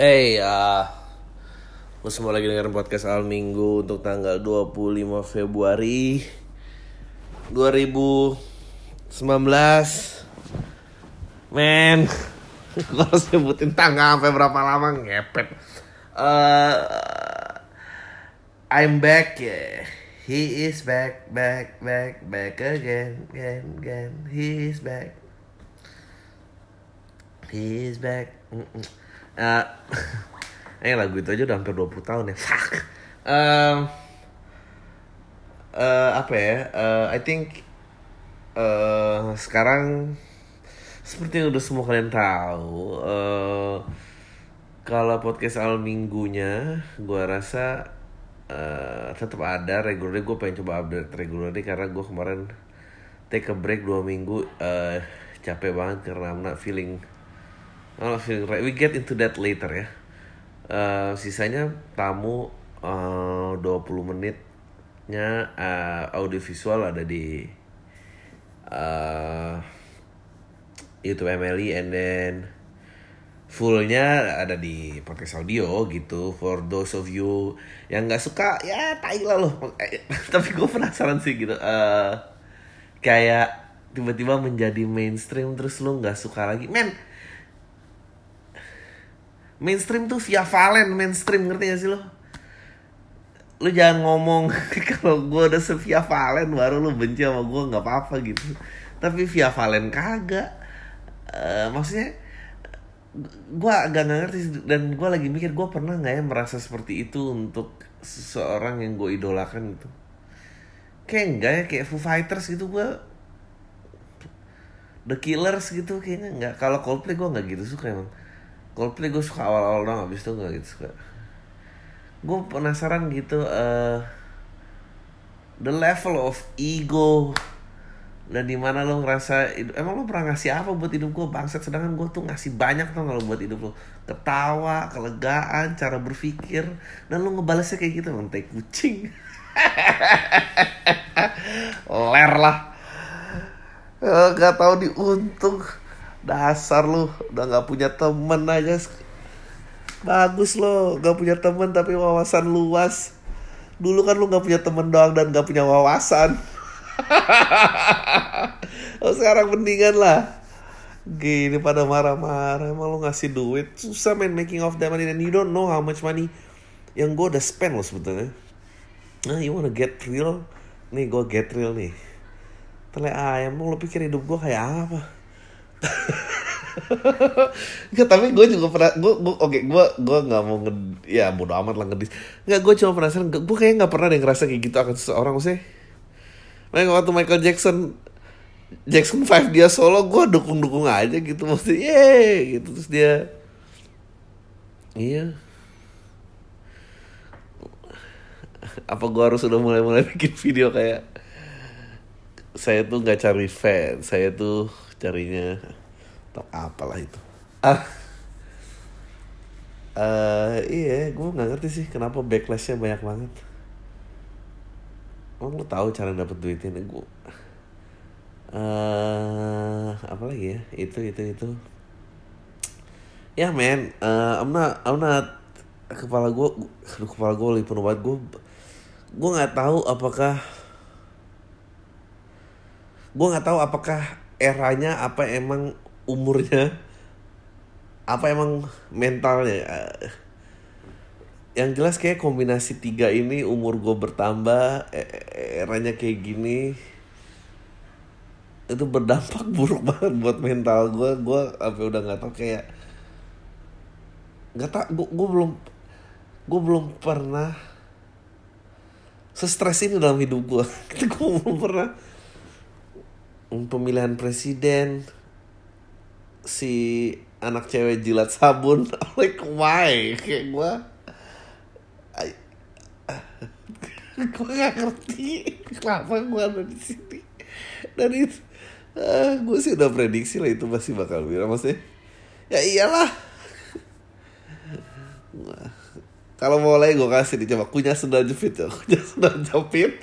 Hey, uh, lu semua lagi dengerin podcast Al Minggu untuk tanggal 25 Februari 2019. Men, gue harus nyebutin tanggal sampai berapa lama ngepet. Uh, I'm back, yeah. He is back, back, back, back again, again, again. He is back. He is back. Mm-mm. Uh, eh lagu itu aja udah hampir 20 tahun ya. Fuck. Um, uh, apa ya? Uh, I think uh, sekarang seperti yang udah semua kalian tahu, uh, kalau podcast al minggunya, gua rasa uh, tetap ada regularly. Gue pengen coba update regularly karena gue kemarin take a break dua minggu, uh, capek banget karena I'm not feeling I'm not feeling right. We get into that later ya. Uh, sisanya tamu uh, 20 menitnya uh, audiovisual ada di uh, YouTube MLI and then fullnya ada di podcast audio gitu for those of you yang nggak suka ya tai lah loh tapi gue penasaran sih gitu uh, kayak tiba-tiba menjadi mainstream terus lu nggak suka lagi men mainstream tuh via Valen mainstream ngerti gak sih lo? Lu jangan ngomong kalau gue udah via Valen baru lu benci sama gue nggak apa-apa gitu. Tapi via Valen kagak. Uh, maksudnya gue agak gak ngerti dan gue lagi mikir gue pernah nggak ya merasa seperti itu untuk seseorang yang gue idolakan gitu? Kayak enggak ya kayak Foo Fighters gitu gue The Killers gitu kayaknya nggak. Kalau Coldplay gue nggak gitu suka emang Coldplay gue suka awal-awal dong abis itu gak gitu suka. Gue penasaran gitu uh, the level of ego dan di mana lo ngerasa emang lo pernah ngasih apa buat hidup gue bangsat sedangkan gue tuh ngasih banyak tuh kalau buat hidup lo? Ketawa kelegaan cara berpikir dan lo ngebalasnya kayak gitu emang tai kucing. Ler lah. Gak tau diuntung dasar lu udah nggak punya temen aja. Bagus lo nggak punya temen tapi wawasan luas. Dulu kan lu nggak punya temen doang dan nggak punya wawasan. Oh sekarang mendingan lah. Gini pada marah-marah emang lu ngasih duit. Susah main making of that money and you don't know how much money yang gue udah spend lo sebetulnya. Nah you wanna get real? Nih gue get real nih. Tele ayam lu pikir hidup gue kayak apa Nggak, tapi gue juga pernah gue gue oke okay, gue gue nggak mau nge ya bodo amat lah ngedis. Nggak gue cuma penasaran gue kayaknya nggak pernah deh ngerasa kayak gitu akan seseorang sih Makanya waktu Michael Jackson Jackson 5 dia solo gue dukung dukung aja gitu mesti ye gitu terus dia iya. Apa gue harus udah mulai mulai bikin video kayak saya tuh nggak cari fans saya tuh carinya atau apalah itu. Ah. Uh, iya gue nggak ngerti sih kenapa backlashnya banyak banget. Emang lo tahu cara dapet duitnya? Gue uh, apa lagi ya? Itu itu itu. Ya yeah, men uh, I'm not I'm not kepala gue aduh kepala gue lagi penuh banget. Gue gue nggak tahu apakah gue nggak tahu apakah eranya apa emang umurnya? Apa emang mentalnya? Yang jelas kayak kombinasi tiga ini umur gue bertambah eranya kayak gini itu berdampak buruk banget buat mental gue gue apa udah nggak tau kayak nggak tau gue, gue belum gue belum pernah sestres ini dalam hidup gue gue belum pernah pemilihan presiden. Si anak cewek jilat sabun. Like why? Kayak gue gue gak ngerti kenapa gue ada di sini. Dan itu uh, gue sih udah prediksi lah itu pasti bakal viral. Maksudnya ya iyalah. Kalau mau lagi gue kasih dicoba kunyah sendal jepit ya kunyah sendal jepit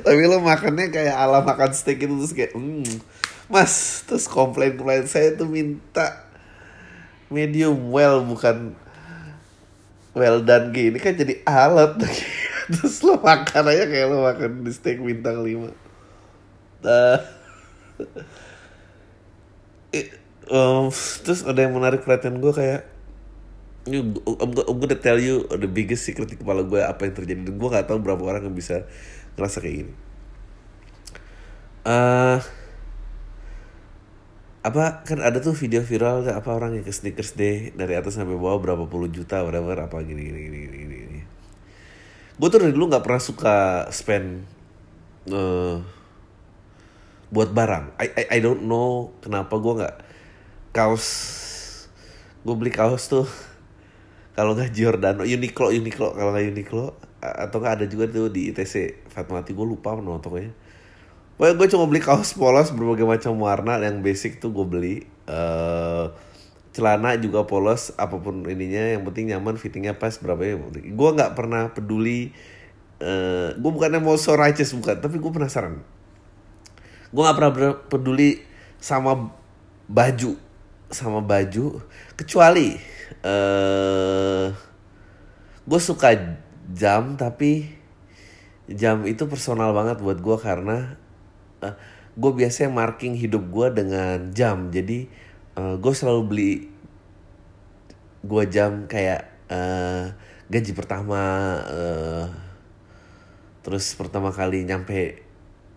tapi lo makannya kayak ala makan steak itu terus kayak hmm, mas terus komplain komplain saya tuh minta medium well bukan well done gini. Kan jadi alat. Terus lo makan aja kayak lo makan di steak bintang lima. Uh, um, terus ada yang menarik perhatian gue kayak I'm, I'm gonna tell you the biggest secret di kepala gue apa yang terjadi. Dan gue gak tahu berapa orang yang bisa ngerasa kayak gini. Uh, apa kan ada tuh video viral apa orang yang ke sneakers day dari atas sampai bawah berapa puluh juta whatever apa gini gini gini gini gini. Gue tuh dari dulu nggak pernah suka spend uh, buat barang. I, I I don't know kenapa gue nggak kaos gue beli kaos tuh kalau nggak Giordano Uniqlo Uniqlo kalau nggak Uniqlo atau nggak ada juga tuh di ITC Fatmawati gue lupa tokonya Pokoknya. Gue cuma beli kaos polos berbagai macam warna. Yang basic tuh gue beli uh, celana juga polos apa pun ininya. Yang penting nyaman fittingnya pas berapa ya? Gue nggak pernah peduli uh, gue bukannya mau so righteous bukan. Tapi gue penasaran. Gue nggak pernah peduli sama baju sama baju. Kecuali uh, gue suka jam tapi jam itu personal banget buat gue karena uh, eh, gue biasanya marking hidup gue dengan jam. Jadi uh, gue selalu beli gue jam kayak uh, gaji pertama uh, terus pertama kali nyampe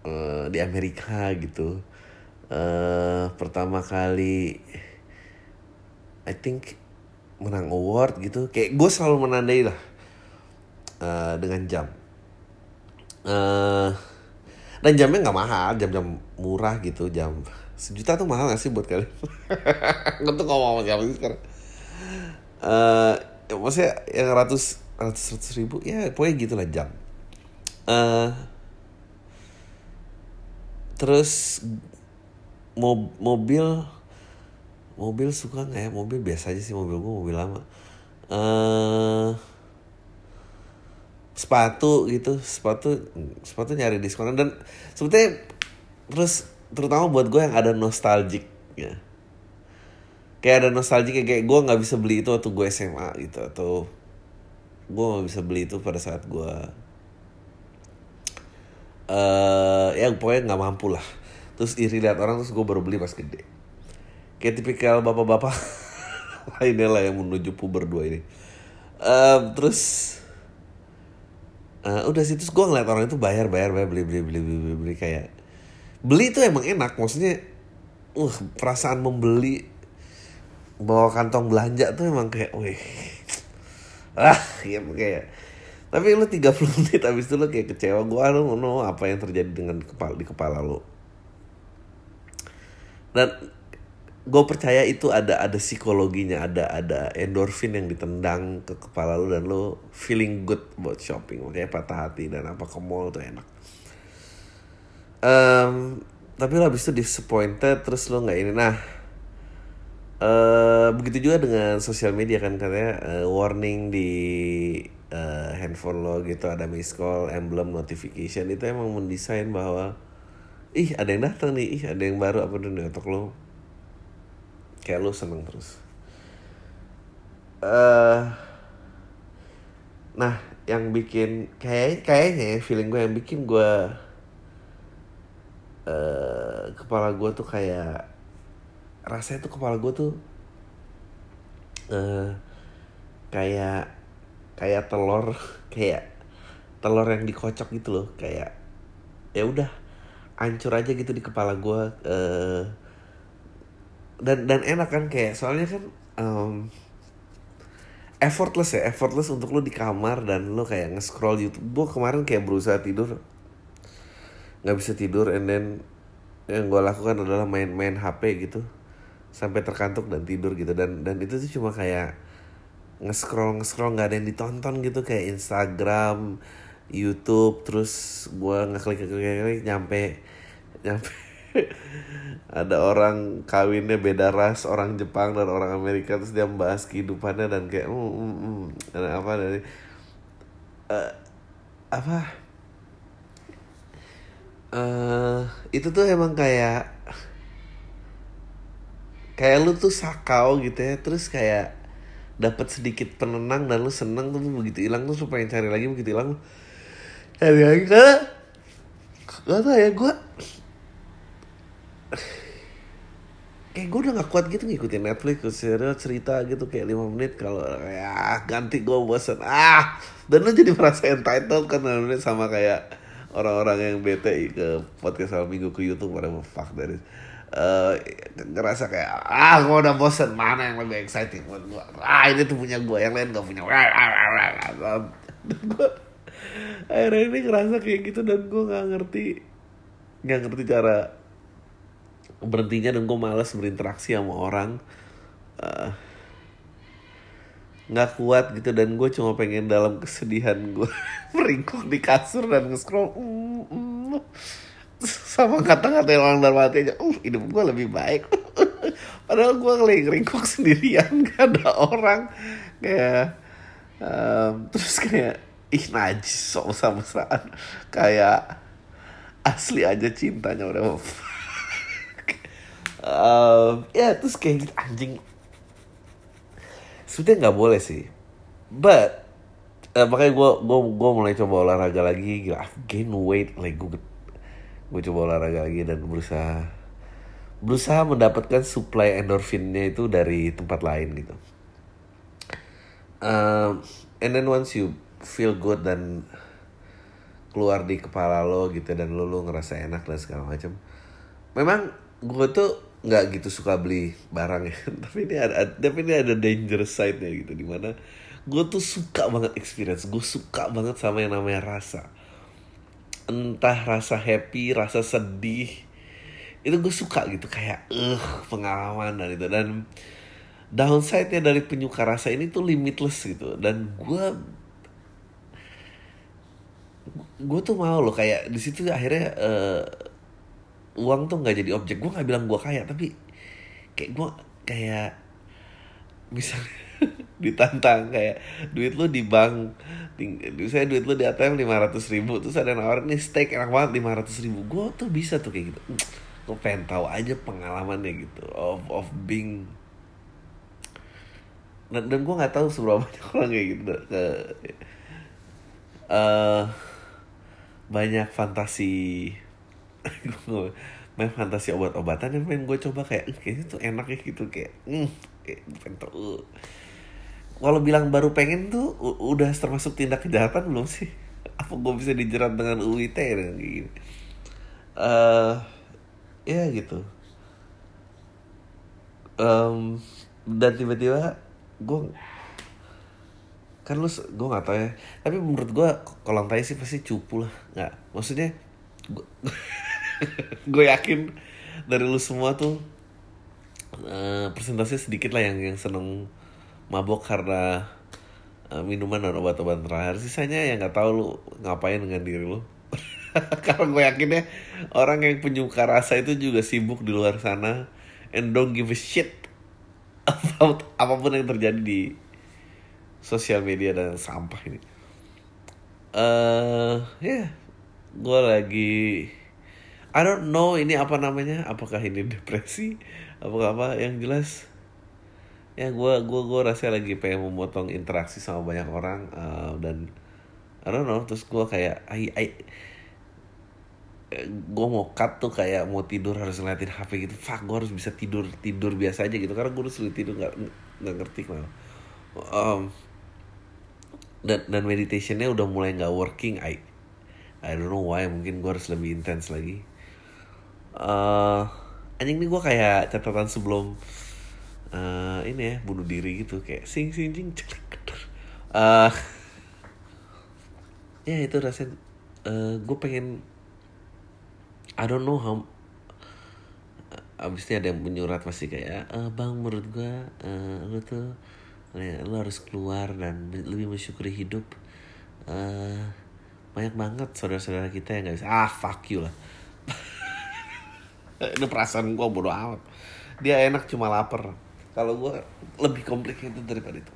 uh, di Amerika gitu. Uh, pertama kali I think menang award gitu. Kayak gue selalu menandai lah uh, dengan jam. Uh, dan jamnya nggak mahal jam-jam murah gitu jam sejuta tuh mahal gak sih buat kalian? Gue tuh ngomong siapa sih sekarang. Uh, ya, maksudnya yang ratus ratus ratus ribu ya pokoknya gitulah jam. Uh, terus mob mobil mobil suka nggak ya? Mobil biasa aja sih mobil gue mobil lama. Uh, sepatu gitu sepatu sepatu nyari diskon. Dan sebetulnya terus terutama buat gue yang ada nostalgic ya kayak ada nostalgic kayak gue nggak bisa beli itu waktu gue SMA gitu atau gue nggak bisa beli itu pada saat gue uh, ya pokoknya nggak mampu lah. Terus iri lihat orang terus gue baru beli pas gede. Kayak tipikal bapak-bapak lainnya lah yang menuju puber dua ini. Um, terus uh, udah sih terus gue ngeliat orang itu bayar bayar bayar beli beli beli beli beli, beli kayak beli itu emang enak maksudnya uh perasaan membeli bawa kantong belanja tuh emang kayak wih. Ah ya kayak tapi lu 30 menit habis itu lu kayak kecewa gue lu no apa yang terjadi dengan kepala di kepala lu? Dan gue percaya itu ada ada psikologinya ada ada endorfin yang ditendang ke kepala lu dan lu feeling good buat shopping. Makanya patah hati dan apa ke mall tuh enak. Um, tapi lo habis itu disappointed terus lo nggak ini. Nah uh, begitu juga dengan sosial media kan katanya uh, warning di uh, handphone lo gitu ada miss call emblem notification. Itu emang mendesain bahwa ih ada yang datang nih ih ada yang baru apa tuh otak lo kayak lu seneng terus. Uh, nah yang bikin kayak kayaknya ya, feeling gue yang bikin gue uh, kepala gue tuh kayak rasanya tuh kepala gue tuh uh, kayak kayak telur kayak telur yang dikocok gitu loh kayak ya udah hancur aja gitu di kepala gue uh, dan dan enak kan kayak soalnya kan um, effortless ya effortless untuk lo di kamar dan lo kayak nge-scroll YouTube. Gue kemarin kayak berusaha tidur nggak bisa tidur and then yang gue lakukan adalah main-main HP gitu sampai terkantuk dan tidur gitu. Dan dan itu tuh cuma kayak nge-scroll nge-scroll nggak ada yang ditonton gitu kayak Instagram YouTube terus gue ngeklik ngeklik nyampe nyampe ada orang kawinnya beda ras orang Jepang dan orang Amerika terus dia membahas kehidupannya dan kayak mm, mm, mm, dan apa dari uh, apa? Uh, itu tuh emang kayak kayak lu tuh sakau gitu ya terus kayak dapat sedikit penenang dan lu seneng tuh begitu hilang tuh lu pengen cari lagi begitu hilang cari lagi karena gak tau ya gue kayak gue udah gak kuat gitu ngikutin Netflix serial cerita gitu kayak lima menit kalau ya ganti gue bosan ah dan lu jadi merasa entitled kan sama kayak orang-orang yang bete ke podcast sama minggu ke YouTube pada fuck dari uh, ngerasa kayak ah gue udah bosen mana yang lebih exciting buat gue ah ini tuh punya gue yang lain gak punya. Akhirnya ini ngerasa kayak gitu dan gue nggak ngerti nggak ngerti cara berhentinya dan gue malas berinteraksi sama orang uh, nggak kuat gitu dan gue cuma pengen dalam kesedihan gue meringkuk di kasur dan nge-scroll mm, mm, sama kata-kata orang dalam hati aja uh hidup gue lebih baik. Padahal gue lagi ngeringkuk sendirian gak ada orang. Kayak um, terus kayak ih najis sok mesra-mesraan kayak asli aja cintanya udah um, ya terus kayak gitu anjing. Sebetulnya nggak boleh sih. But uh, makanya gue gue gue mulai coba olahraga lagi gila I've gain weight like gue gue coba olahraga lagi dan berusaha berusaha mendapatkan supply endorfinnya itu dari tempat lain gitu. Um, and then once you feel good dan keluar di kepala lo gitu dan lo lo ngerasa enak dan segala macam memang gue tuh nggak gitu suka beli barang ya. Tapi ini ada tapi ini ada dangerous side nya gitu di mana gue tuh suka banget experience gue suka banget sama yang namanya rasa. Entah rasa happy rasa sedih itu gue suka gitu kayak eh pengalaman dan itu. Dan downside nya dari penyuka rasa ini tuh limitless gitu. Dan gue gue tuh mau loh kayak di situ akhirnya uh, uang tuh nggak jadi objek. Gue nggak bilang gue kaya tapi kayak gue kayak misalnya ditantang kayak duit lu di bank saya duit lu di ATM lima ratus ribu terus ada nawarin nih steak enak banget lima ratus ribu. Gue tuh bisa tuh kayak gitu. Gue pengen tahu aja pengalamannya gitu of of being dan, dan gue nggak tahu seberapa banyak orang kayak gitu. Ke uh, banyak fantasi main fantasi obat-obatan yang pengen gue coba kayak kayaknya tuh enak ya gitu kayak hmm kayak kalau bilang baru pengen tuh udah termasuk tindak kejahatan belum sih? Apa gue bisa dijerat dengan dengan kayak gini? Uh, ya gitu. Um, dan tiba-tiba gue kan lu gue nggak tahu ya tapi menurut gue kolang tai sih pasti cupu lah nggak maksudnya yakin dari lu semua tuh uh, persentase sedikit lah yang yang seneng mabok karena uh, minuman dan obat-obatan terakhir sisanya yang nggak tahu lu ngapain dengan diri lu karena gue yakin ya orang yang penyuka rasa itu juga sibuk di luar sana and don't give a shit about apa pun yang terjadi di sosial media dan sampah ini. Eh, uh, ya, yeah. gue lagi I don't know ini apa namanya. Apakah ini depresi? Apakah apa? Yang jelas ya gue gue gue rasa lagi pengen memotong interaksi sama banyak orang uh, dan I don't know. Terus gue kayak I, I gue mau cut tuh kayak mau tidur harus ngeliatin HP gitu. Fuck gue harus bisa tidur tidur biasa aja gitu. Karena gue harus tidur nggak nggak ngerti kenapa. Um, dan dan meditationnya udah mulai nggak working. I I don't know why. Mungkin gue harus lebih intens lagi uh, anjing nih gue kayak catatan sebelum uh, ini ya bunuh diri gitu kayak sing sing sing uh, ya itu rasanya uh, gue pengen I don't know how abisnya ada yang menyurat pasti kayak e, bang menurut gue uh, lu tuh lu harus keluar dan lebih mensyukuri hidup. Uh, banyak banget saudara-saudara kita yang nggak bisa ah fuck you lah itu perasaan gue bodo amat. Dia enak cuma lapar. Kalau gue lebih complicated daripada itu.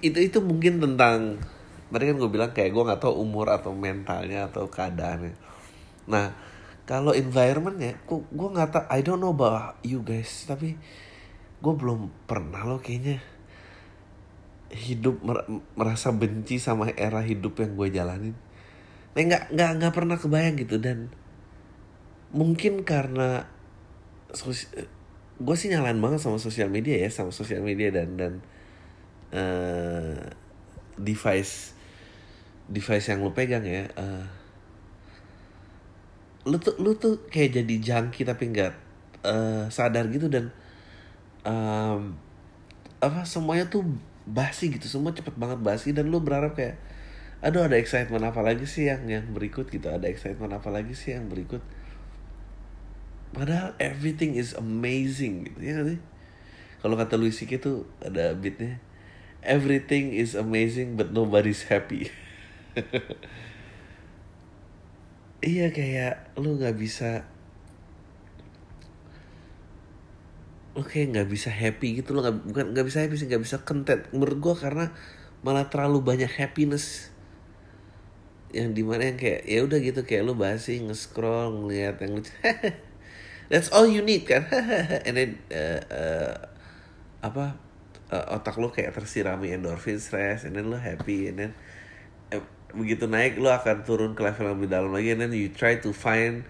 Itu itu mungkin tentang tadi kan gue bilang kayak gue nggak tahu umur atau mentalnya atau keadaannya. Nah kalau environmentnya gue gue nggak tahu I don't know about you guys tapi gue belum pernah loh kayaknya hidup mer merasa benci sama era hidup yang gue jalanin. Nggak nggak nggak pernah kebayang gitu dan mungkin karena gue sih nyalain banget sama sosial media ya sama sosial media dan dan uh, device device yang lo pegang ya uh, lu tuh lu tuh kayak jadi junkie tapi nggak uh, sadar gitu dan um, apa semuanya tuh basi gitu semua cepet banget basi dan lu berharap kayak aduh ada excitement apa lagi sih yang yang berikut gitu ada excitement apa lagi sih yang berikut padahal everything is amazing gitu ya sih? Kalau kata Louis C.K. tuh ada beatnya everything is amazing but nobody's happy. Iya kayak lu nggak bisa lo kayak nggak bisa happy gitu lo nggak bukan nggak bisa happy sih nggak bisa content. Menurut gue karena malah terlalu banyak happiness. Yang di mana yang kayak ya udah gitu kayak lo basi nge-scroll ngeliat yang lucu that's all you need kan? And then uh, uh, apa uh, otak lo kayak tersirami endorphin stress and then lo happy and then uh, begitu naik lo akan turun ke level yang lebih dalam lagi and then you try to find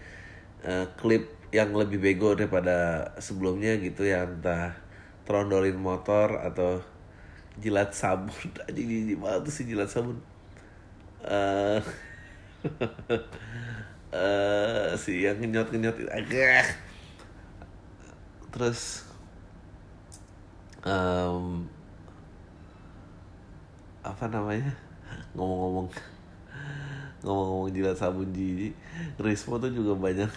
uh, clip yang lebih bego daripada sebelumnya gitu ya entah trondolin motor atau jilat sabun. Aja di mana tuh sih jilat sabun. Uh, uh, si yang ngenyot ngenyot agak terus um, apa namanya? Ngomong-ngomong ngomong-ngomong jilat sabun jijik Rismo tuh juga banyak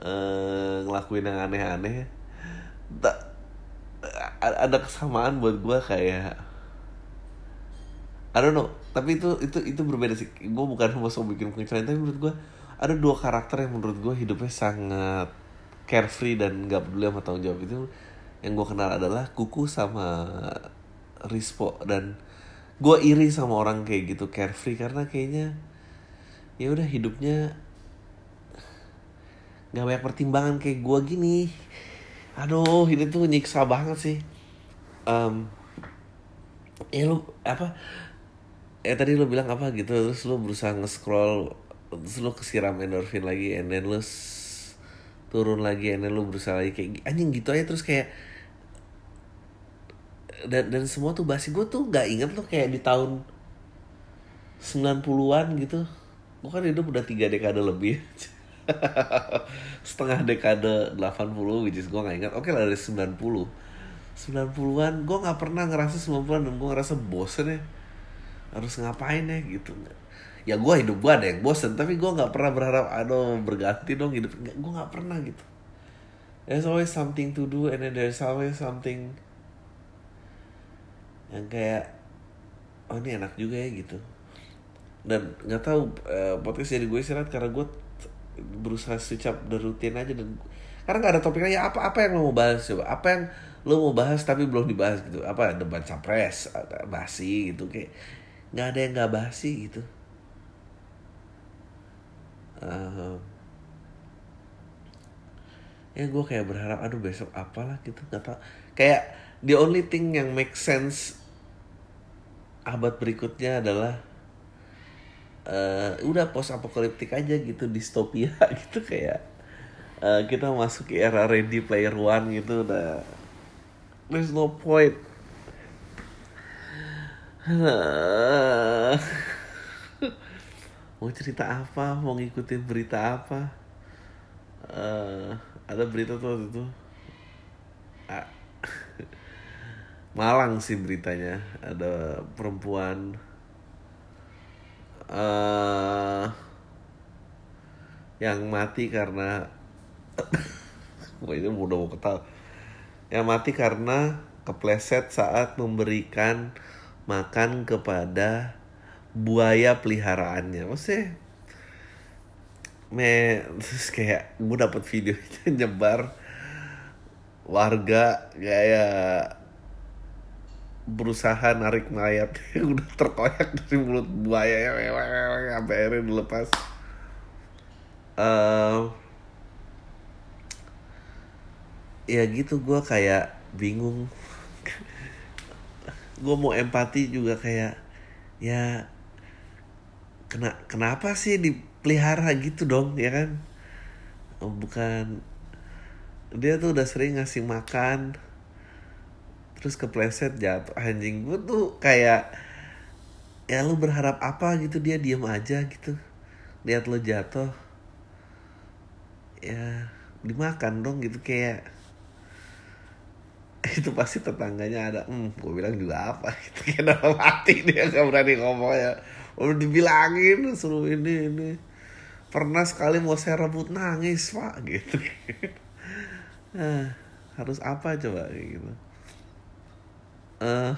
uh, ngelakuin yang aneh-aneh. Tak ada kesamaan buat gue kayak I don't know tapi itu itu itu berbeda sih. Gue bukan mau bikin pengecualian tapi menurut gue ada dua karakter yang menurut gue hidupnya sangat carefree dan gak peduli sama tanggung jawab itu yang gue kenal adalah kuku sama rispo. Dan gue iri sama orang kayak gitu carefree karena kayaknya ya udah hidupnya nggak banyak pertimbangan kayak gue gini. Aduh ini tuh nyiksa banget sih. Um, ya lu apa ya tadi lu bilang apa gitu terus lu berusaha nge-scroll terus lu kesiram endorfin lagi and then lu turun lagi and lu berusaha lagi kayak anjing gitu aja terus kayak dan dan semua tuh basi gue tuh nggak inget lo kayak di tahun 90-an gitu. Gue kan hidup udah tiga dekade lebih. Setengah dekade 80 which is gue gak ingat. Oke lah dari 90 90-an gue gak pernah ngerasa 90-an dan gue ngerasa bosen ya. Harus ngapain ya gitu ya gue hidup gue ada yang bosen tapi gue gak pernah berharap aduh berganti dong hidup. Gue gak pernah gitu. There's always something to do and then there's always something yang kayak oh ini enak juga ya gitu. Dan nggak tahu uh, podcast jadi gue istirahat karena gue berusaha secap dan rutin aja dan karena nggak ada topiknya ya apa apa yang lo mau bahas coba? Apa yang lo mau bahas tapi belum dibahas gitu? Apa debat capres basi gitu kayak nggak ada yang nggak basi gitu uh, ya gue kayak berharap aduh besok apalah gitu nggak tau. Kayak the only thing yang make sense abad berikutnya adalah uh, udah post apokaliptik aja gitu distopia gitu kayak uh, kita masuk ke era Ready Player One gitu udah there's no point mau cerita apa? Mau ngikutin berita apa? Uh, ada berita tuh waktu itu. Malang sih beritanya. Ada perempuan. Uh, yang mati karena ini udah mau ketawa Yang mati karena kepleset saat memberikan makan kepada buaya peliharaannya. Maksudnya me terus kayak gue dapet videonya nyebar warga kayak berusaha narik mayat. Yang udah terkoyak dari mulut buaya. Sampai akhirnya dilepas. Uh, ya gitu gue kayak bingung. Gue mau empati juga kayak ya kena kenapa sih dipelihara gitu dong ya kan? Oh, bukan. Dia tuh udah sering ngasih makan terus kepleset jatuh. Anjing gue tuh kayak ya lu berharap apa gitu dia diem aja gitu. Lihat lo jatuh ya dimakan dong gitu kayak. Itu pasti tetangganya ada hmm gue bilang juga apa? Gitu kayak dalam hati dia gak berani ngomong ya udah dibilangin suruh ini ini. Pernah sekali mau saya rebut nangis pak gitu. Nah, harus apa coba gitu. Eh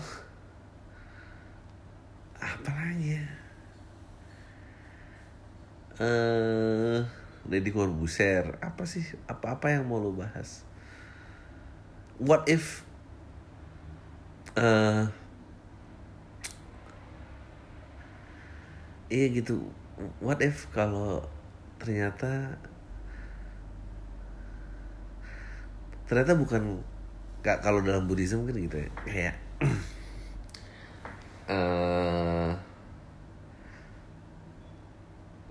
apa lagi ya? Eh Deddy Corbuzier apa sih apa apa yang mau lo bahas? What if eh iya gitu what if kalau ternyata ternyata bukan kak kalau dalam Buddhism kan gitu ya kayak eh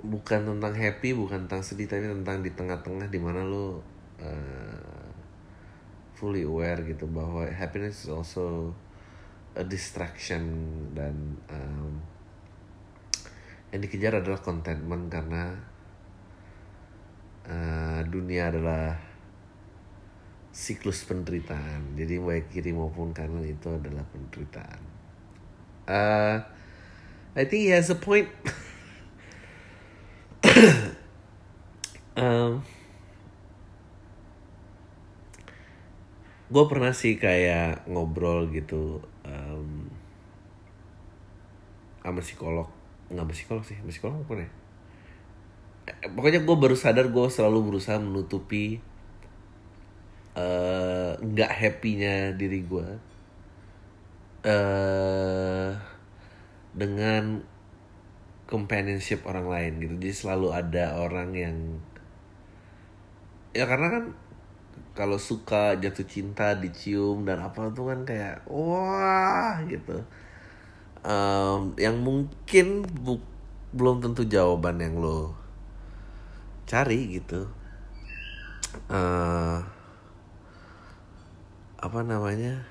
bukan tentang happy bukan tentang sedih tapi tentang di tengah-tengah di mana lo uh, fully aware gitu bahwa happiness is also a distraction dan um, yang dikejar adalah contentment karena uh, dunia adalah siklus penderitaan. Jadi baik kiri maupun kanan itu adalah penderitaan. Uh, I think he has a point. Um, gue pernah sih kayak ngobrol gitu um, sama psikolog nggak psikolog sih psikolog apa ya? Eh, pokoknya gue baru sadar gue selalu berusaha menutupi eh, nggak happynya diri gue eh dengan companionship orang lain gitu. Jadi selalu ada orang yang ya karena kan kalau suka jatuh cinta dicium dan apa tuh kan kayak wah gitu Em, yang mungkin bu- belum tentu jawaban yang lo cari gitu. Eh apa namanya?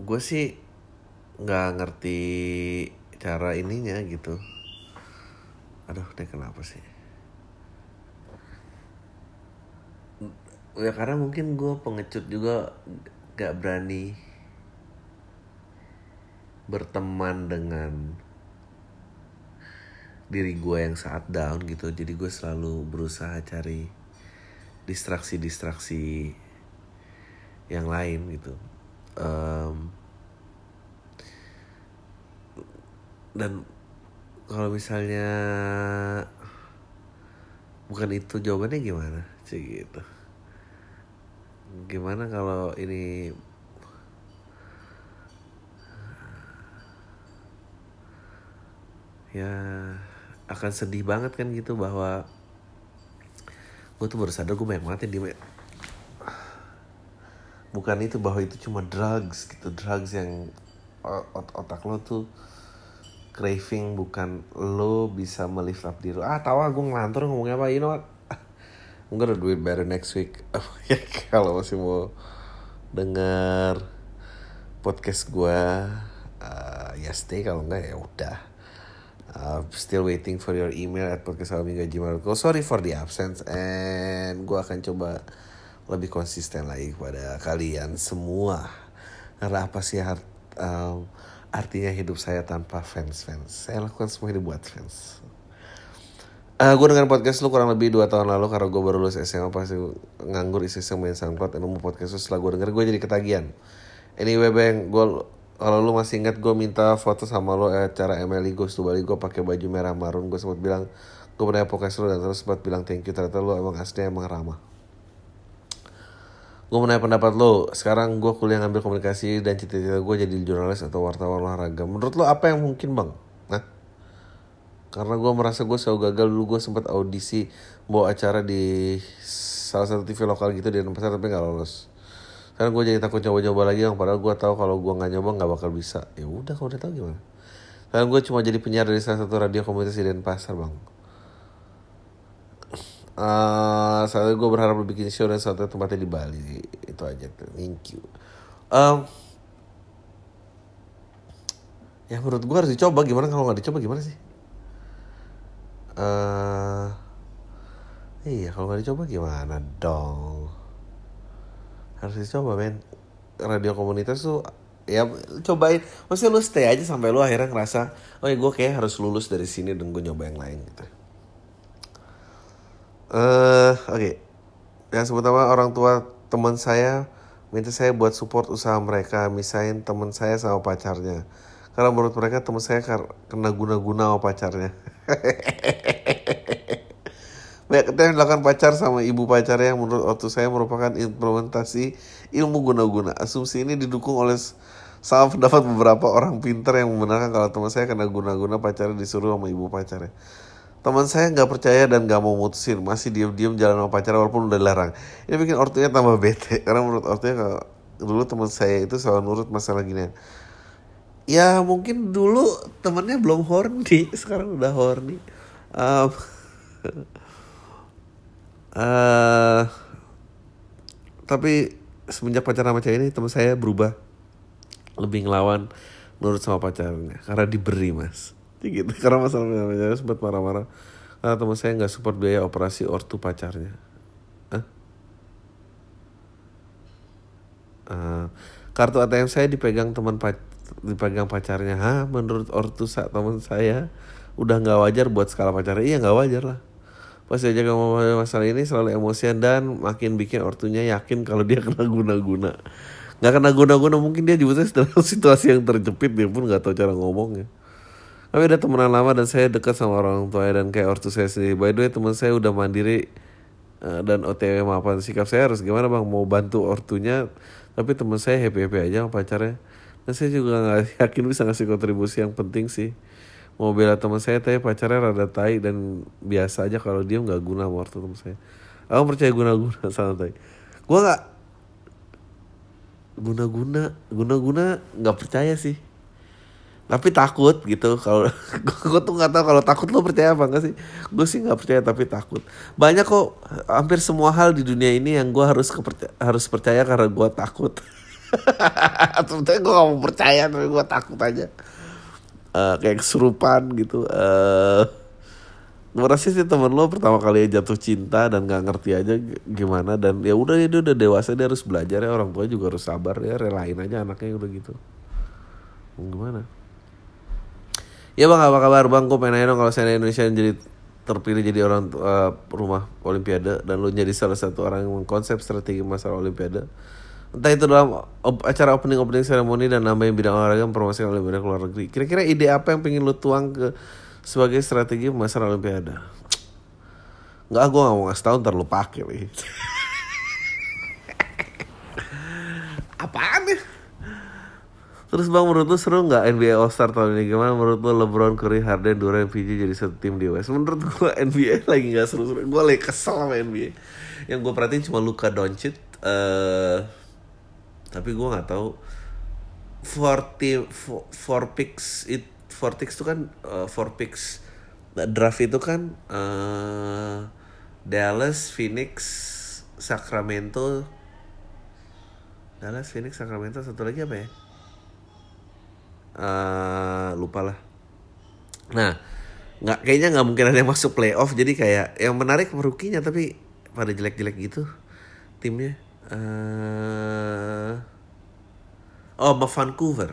Gue sih nggak ngerti cara ininya gitu. Aduh ini kenapa sih? Ya karena mungkin gue pengecut juga gak berani berteman dengan diri gue yang saat down gitu. Jadi gue selalu berusaha cari distraksi-distraksi yang lain gitu. Em, dan kalau misalnya bukan itu jawabannya gimana sih gitu? Gimana kalau ini ya akan sedih banget kan gitu bahwa gue tuh baru sadar gue banyak banget yang di bukan itu bahwa itu cuma drugs gitu. Drugs yang ot- otak lo tuh craving bukan lo bisa melift up diri ah tahu ah gue ngelantur ngomongnya apa? You know what? I'm gonna do it better next week. Ya kalau masih mau dengar podcast gue uh, ya stay kalau enggak ya udah Uh, still waiting for your email at podcastalminggu.gmail.com Sorry for the absence And gue akan coba lebih konsisten lagi kepada kalian semua. Karena apa sih art, um, artinya hidup saya tanpa fans-fans Saya lakukan semua ini buat fans. Uh, gue dengan podcast lu kurang lebih 2 tahun lalu karena gue baru lulus SMA pasti nganggur isi main SoundCloud dan nemu podcast lu setelah gue denger gue jadi ketagihan. Anyway bang, gue kalau lu masih ingat gue minta foto sama lo eh, acara MLI to Bali gue pakai baju merah marun gue sempat bilang gue pernah podcast lu dan terus sempat bilang thank you ternyata lu emang aslinya emang ramah. Gue mau nanya pendapat lo, sekarang gue kuliah ngambil komunikasi dan cita-cita gue jadi jurnalis atau wartawan olahraga. Menurut lo apa yang mungkin bang? Nah, karena gue merasa gue selalu gagal dulu gue sempat audisi bawa acara di salah satu TV lokal gitu di Denpasar tapi nggak lolos sekarang gue jadi takut nyoba-nyoba lagi yang padahal gue tahu kalau gue nggak nyoba nggak bakal bisa. Ya udah kalau udah tahu gimana? Sekarang gue cuma jadi penyiar dari salah satu radio komunitas di Denpasar bang. Uh, saat gue berharap lu bikin show dan satu tempatnya di Bali. Itu aja tuh. Thank you. Um, ya menurut gue harus dicoba. Gimana kalau nggak dicoba gimana sih? Uh, iya kalau nggak dicoba gimana dong harus dicoba men. Radio komunitas tuh ya cobain. Maksudnya lu stay aja sampai lu akhirnya ngerasa oh ya gue kayak harus lulus dari sini dan gue nyoba yang lain gitu. Eh uh, oke. Okay. yang pertama orang tua teman saya minta saya buat support usaha mereka misain teman saya sama pacarnya. Karena menurut mereka teman saya kena guna-guna sama pacarnya Kita yang dilakukan pacar sama ibu pacarnya yang menurut waktu saya merupakan implementasi ilmu guna-guna. Asumsi ini didukung oleh sama pendapat beberapa orang pinter yang membenarkan kalau teman saya kena guna-guna pacarnya disuruh sama ibu pacarnya. Teman saya nggak percaya dan nggak mau mutusin, masih diam-diam jalan sama pacarnya walaupun udah dilarang. Ini bikin ortunya tambah bete karena menurut ortunya kalau dulu teman saya itu selalu nurut masalah gini. Ya mungkin dulu temennya belum horny, sekarang udah horny. Um, uh, tapi semenjak pacaran sama cewek ini teman saya berubah. Lebih ngelawan nurut sama pacarnya karena diberi mas. Gitu karena masalah pacarnya sempat marah-marah. Karena teman saya nggak support biaya operasi ortu pacarnya? Uh, kartu ATM saya dipegang teman pac dipegang pacarnya. Hah? Menurut ortu saat teman saya udah nggak wajar buat skala pacarnya. Iya nggak wajar lah Pas diajak ngomong masalah ini selalu emosian dan makin bikin ortunya yakin kalau dia kena guna-guna. Gak kena guna-guna mungkin dia juga dalam situasi yang terjepit dia pun gak tahu cara ngomongnya. Kami udah temenan lama dan saya dekat sama orang tua dan kayak ortu saya sendiri. By the way teman saya udah mandiri uh, dan OTW maafan sikap saya harus gimana bang mau bantu ortunya tapi teman saya happy happy aja sama pacarnya dan saya juga nggak yakin bisa ngasih kontribusi yang penting sih mau bela teman saya tapi pacarnya rada tai dan biasa aja kalau dia nggak guna ortu teman saya. Aku percaya guna-guna sama tai. Gue nggak guna-guna guna-guna nggak percaya sih. Tapi takut gitu kalau gue tuh nggak tahu kalau takut lo percaya apa enggak sih. Gue sih nggak percaya tapi takut. Banyak kok hampir semua hal di dunia ini yang gue harus kepercaya, harus percaya karena gue takut. Sebetulnya gue gak mau percaya tapi gue takut aja uh, kayak kesurupan gitu. Uh, gue rasa sih temen lo pertama kali jatuh cinta dan nggak ngerti aja gimana? Dan ya udah dia udah dewasa dia harus belajar ya. Orang tua juga harus sabar ya relain aja anaknya udah gitu. Gimana? Ya bang apa kabar? Bang gue pengen dong kalau saya Indonesia jadi terpilih jadi orang uh, rumah Olimpiade dan lo jadi salah satu orang yang mengkonsep strategi masalah Olimpiade entah itu dalam acara opening opening seremoni dan nambahin bidang olahraga promosi olimpiade ke luar negeri kira-kira ide apa yang pengen lu tuang ke sebagai strategi masalah olimpiade nggak gue gak mau ngasih tau ntar lu pake nih apaan ya Terus bang menurut lu seru nggak NBA All Star tahun ini gimana? Menurut lu LeBron, Curry, Harden, Durant, PG jadi satu tim di West? Menurut gue NBA lagi nggak seru-seru. Gue lagi kesel sama NBA. Yang gue perhatiin cuma Luka Doncic, uh, tapi gue nggak tahu. Four team four, four picks it four picks itu kan uh, four picks nah, draft itu kan uh, Dallas Phoenix Sacramento. Dallas Phoenix Sacramento satu lagi apa ya? Uh, lupa lah. Nah nggak kayaknya nggak mungkin ada yang masuk playoff. Jadi kayak yang menarik rukinya tapi pada jelek-jelek gitu timnya uh, oh Vancouver.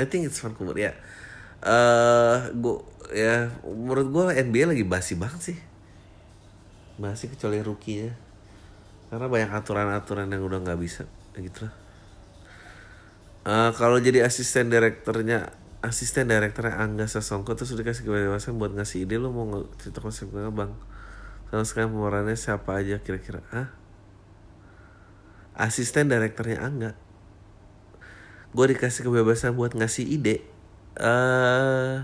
I think it's Vancouver ya. Yeah. uh, gue ya menurut gue NBA lagi basi banget sih. Basi kecuali rookie ya karena banyak aturan-aturan yang udah nggak bisa gitu lah. Uh, kalau jadi asisten direkturnya asisten direkturnya Angga Sasongko terus udah kasih kebebasan buat ngasih ide lo mau cerita konsepnya bang? Sama sekarang pemerannya siapa aja kira-kira ah asisten direkturnya Angga. Gue dikasih kebebasan buat ngasih ide uh,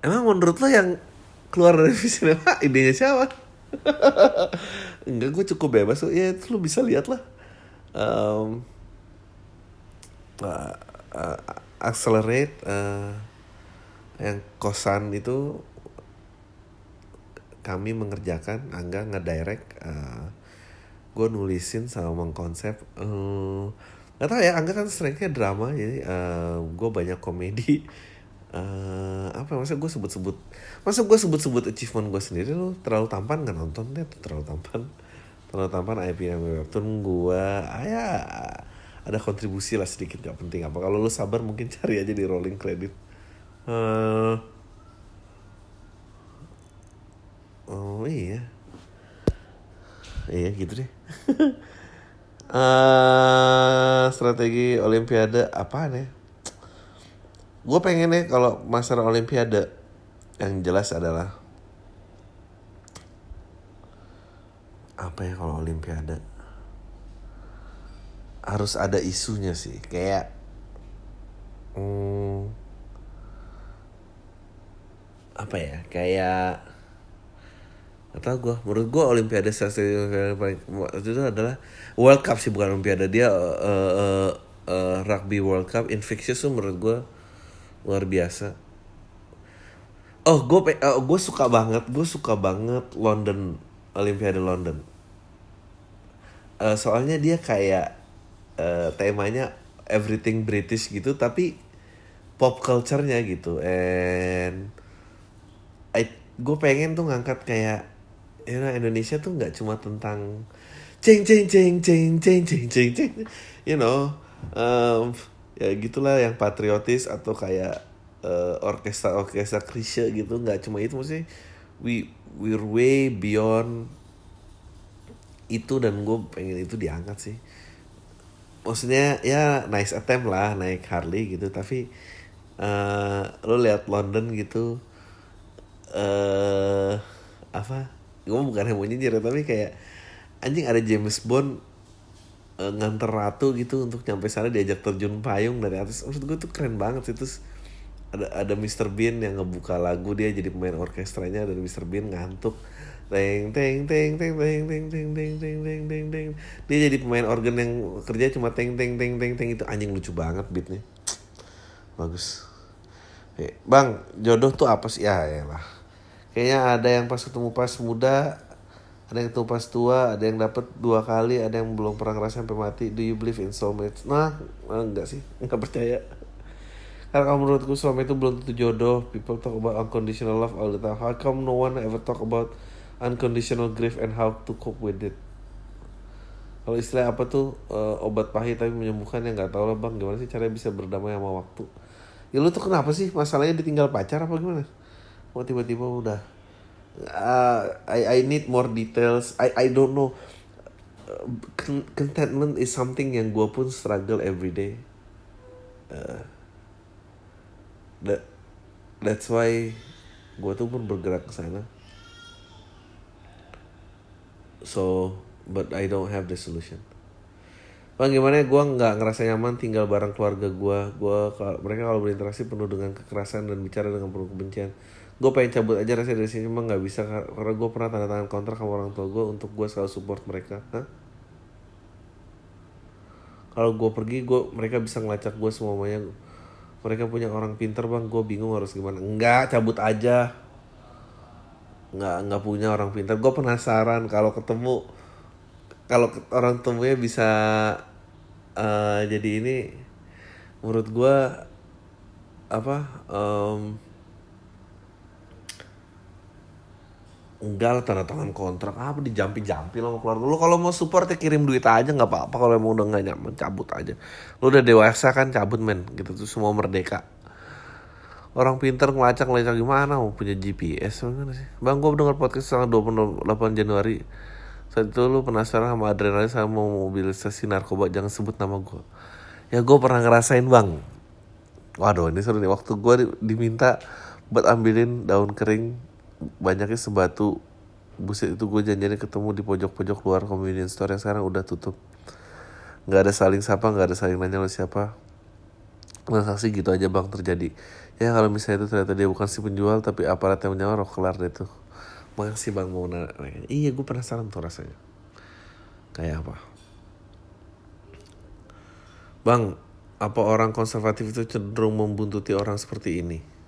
emang menurut lo yang keluar dari visi idenya siapa? Enggak gue cukup bebas ya itu lu bisa lihat lah. Um, uh, uh, accelerate uh, yang kosan itu kami mengerjakan Angga ngedirect uh, gue nulisin sama mengkonsep uh, Gak tau ya Angga kan strengthnya drama jadi uh, gue banyak komedi. Uh, apa masa gue sebut-sebut masa gue sebut-sebut achievement gue sendiri lo terlalu tampan nggak nonton deh terlalu tampan. Terlalu tampan IPM webtoon gue ah, ya ada kontribusi lah sedikit gak penting apa. Kalau lu sabar mungkin cari aja di rolling credit. Uh, oh iya iya gitu deh. Uh, strategi olimpiade apa nih gue pengen nih kalau masalah olimpiade yang jelas adalah apa ya kalau olimpiade? Harus ada isunya sih kayak hmm, apa ya kayak atau gue menurut gue olimpiade yang paling itu adalah World Cup sih bukan olimpiade. Dia uh, uh, uh, rugby World Cup infectious tuh menurut gue luar biasa. Oh gue uh, gue suka banget gue suka banget London Olimpiade London. Uh, soalnya dia kayak uh, temanya everything British gitu tapi pop culture-nya gitu. And I gue pengen tuh ngangkat kayak ya Indonesia tuh nggak cuma tentang ceng ceng ceng ceng ceng ceng ceng ceng. You know um, ya gitulah yang patriotis atau kayak uh, orkestra orkestra krisya gitu. Nggak cuma itu maksudnya we we're way beyond itu dan gue pengen itu diangkat sih. Maksudnya ya nice attempt lah naik Harley gitu. Tapi uh, lo lihat London gitu eh uh, apa gue bukan mau nyinyir tapi kayak anjing ada James Bond uh, nganter ratu gitu untuk nyampe sana diajak terjun payung dari atas maksud gue tuh keren banget sih terus ada ada Mr Bean yang ngebuka lagu dia jadi pemain orkestranya dan Mr Bean ngantuk teng teng teng teng teng teng teng teng teng teng teng teng dia jadi pemain organ yang kerja cuma teng teng teng teng teng itu anjing lucu banget beatnya bagus bang jodoh tuh apa sih ya ya lah kayaknya ada yang pas ketemu pas muda ada yang tuh pas tua ada yang dapat dua kali ada yang belum pernah ngerasa sampai mati. Do you believe in soulmates? Nah enggak sih. Enggak percaya. Karena kalau menurutku soulmate itu belum tentu jodoh. People talk about unconditional love all the time. How come no one ever talk about unconditional grief and how to cope with it? Kalau istilah apa tuh uh, obat pahit tapi menyembuhkan yang nggak tahu lah bang. Gimana sih caranya bisa berdamai sama waktu? Ya lu tuh kenapa sih? Masalahnya ditinggal pacar apa gimana mau tiba-tiba udah uh, I I need more details. I I don't know. contentment is something yang gue pun struggle every day. Uh, that that's why gue tuh pun bergerak ke sana. So, but I don't have the solution. Bang gimana gue nggak ngerasa nyaman tinggal bareng keluarga gue. Gue mereka kalau berinteraksi penuh dengan kekerasan dan bicara dengan penuh kebencian gue pengen cabut aja rasanya dari sini emang nggak bisa karena gue pernah tanda tangan kontrak sama orang tua gue untuk gue selalu support mereka. Hah? kalau gue pergi gue mereka bisa ngelacak gue semuanya. Mereka punya orang pinter bang. Gue bingung harus gimana. Enggak cabut aja. Nggak nggak punya orang pinter gue penasaran kalau ketemu kalau orang temunya bisa uh, jadi ini menurut gue apa um, enggak lah tanda tangan kontrak. Apa di jampi jampi lo keluarga? Lu kalau mau support ya kirim duit aja nggak apa-apa. Kalau emang udah nggak nyaman cabut aja. Lu udah dewasa kan cabut men. Gitu tuh semua merdeka. Orang pinter ngelacak ngelacak gimana? Mau punya GPS gimana sih. Bang gue dengar podcast tanggal 28 Januari. Saat itu lu penasaran sama adrenalin sama mobilisasi narkoba? Jangan sebut nama gue ya gue pernah ngerasain bang. Waduh ini seru nih. Waktu gue diminta buat ambilin daun kering banyaknya sebatu. Buset itu gue janjinya ketemu di pojok-pojok luar convenience store yang sekarang udah tutup. Nggak ada saling sapa nggak ada saling nanya lo siapa. Transaksi gitu aja bang terjadi. Ya kalau misalnya itu ternyata dia bukan si penjual tapi aparat yang menyawa kelar deh tuh. Makasih bang mau nanya iya gue penasaran tuh rasanya. Kayak apa? Bang apa orang konservatif itu cenderung membuntuti orang seperti ini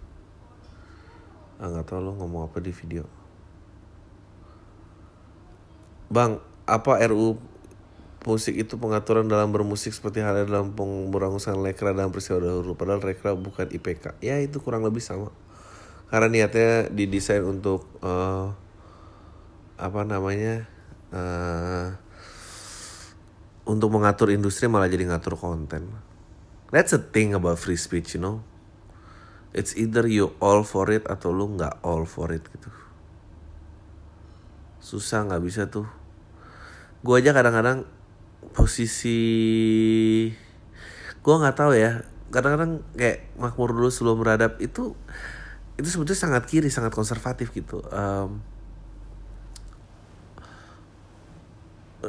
ah nggak tahu lo ngomong apa di video. Bang apa RU musik itu pengaturan dalam bermusik seperti halnya dalam pemberangusan lekra dalam peristiwa dahulu? Padahal lekra bukan IPK ya itu kurang lebih sama. Karena niatnya didesain untuk uh, apa namanya uh, untuk mengatur industri malah jadi ngatur konten. That's a thing about free speech you know it's either you all for it atau lu nggak all for it gitu. Susah nggak bisa tuh. Gue aja kadang-kadang posisi gue nggak tahu ya. Kadang-kadang kayak makmur dulu sebelum beradab itu itu sebetulnya sangat kiri sangat konservatif gitu. Um,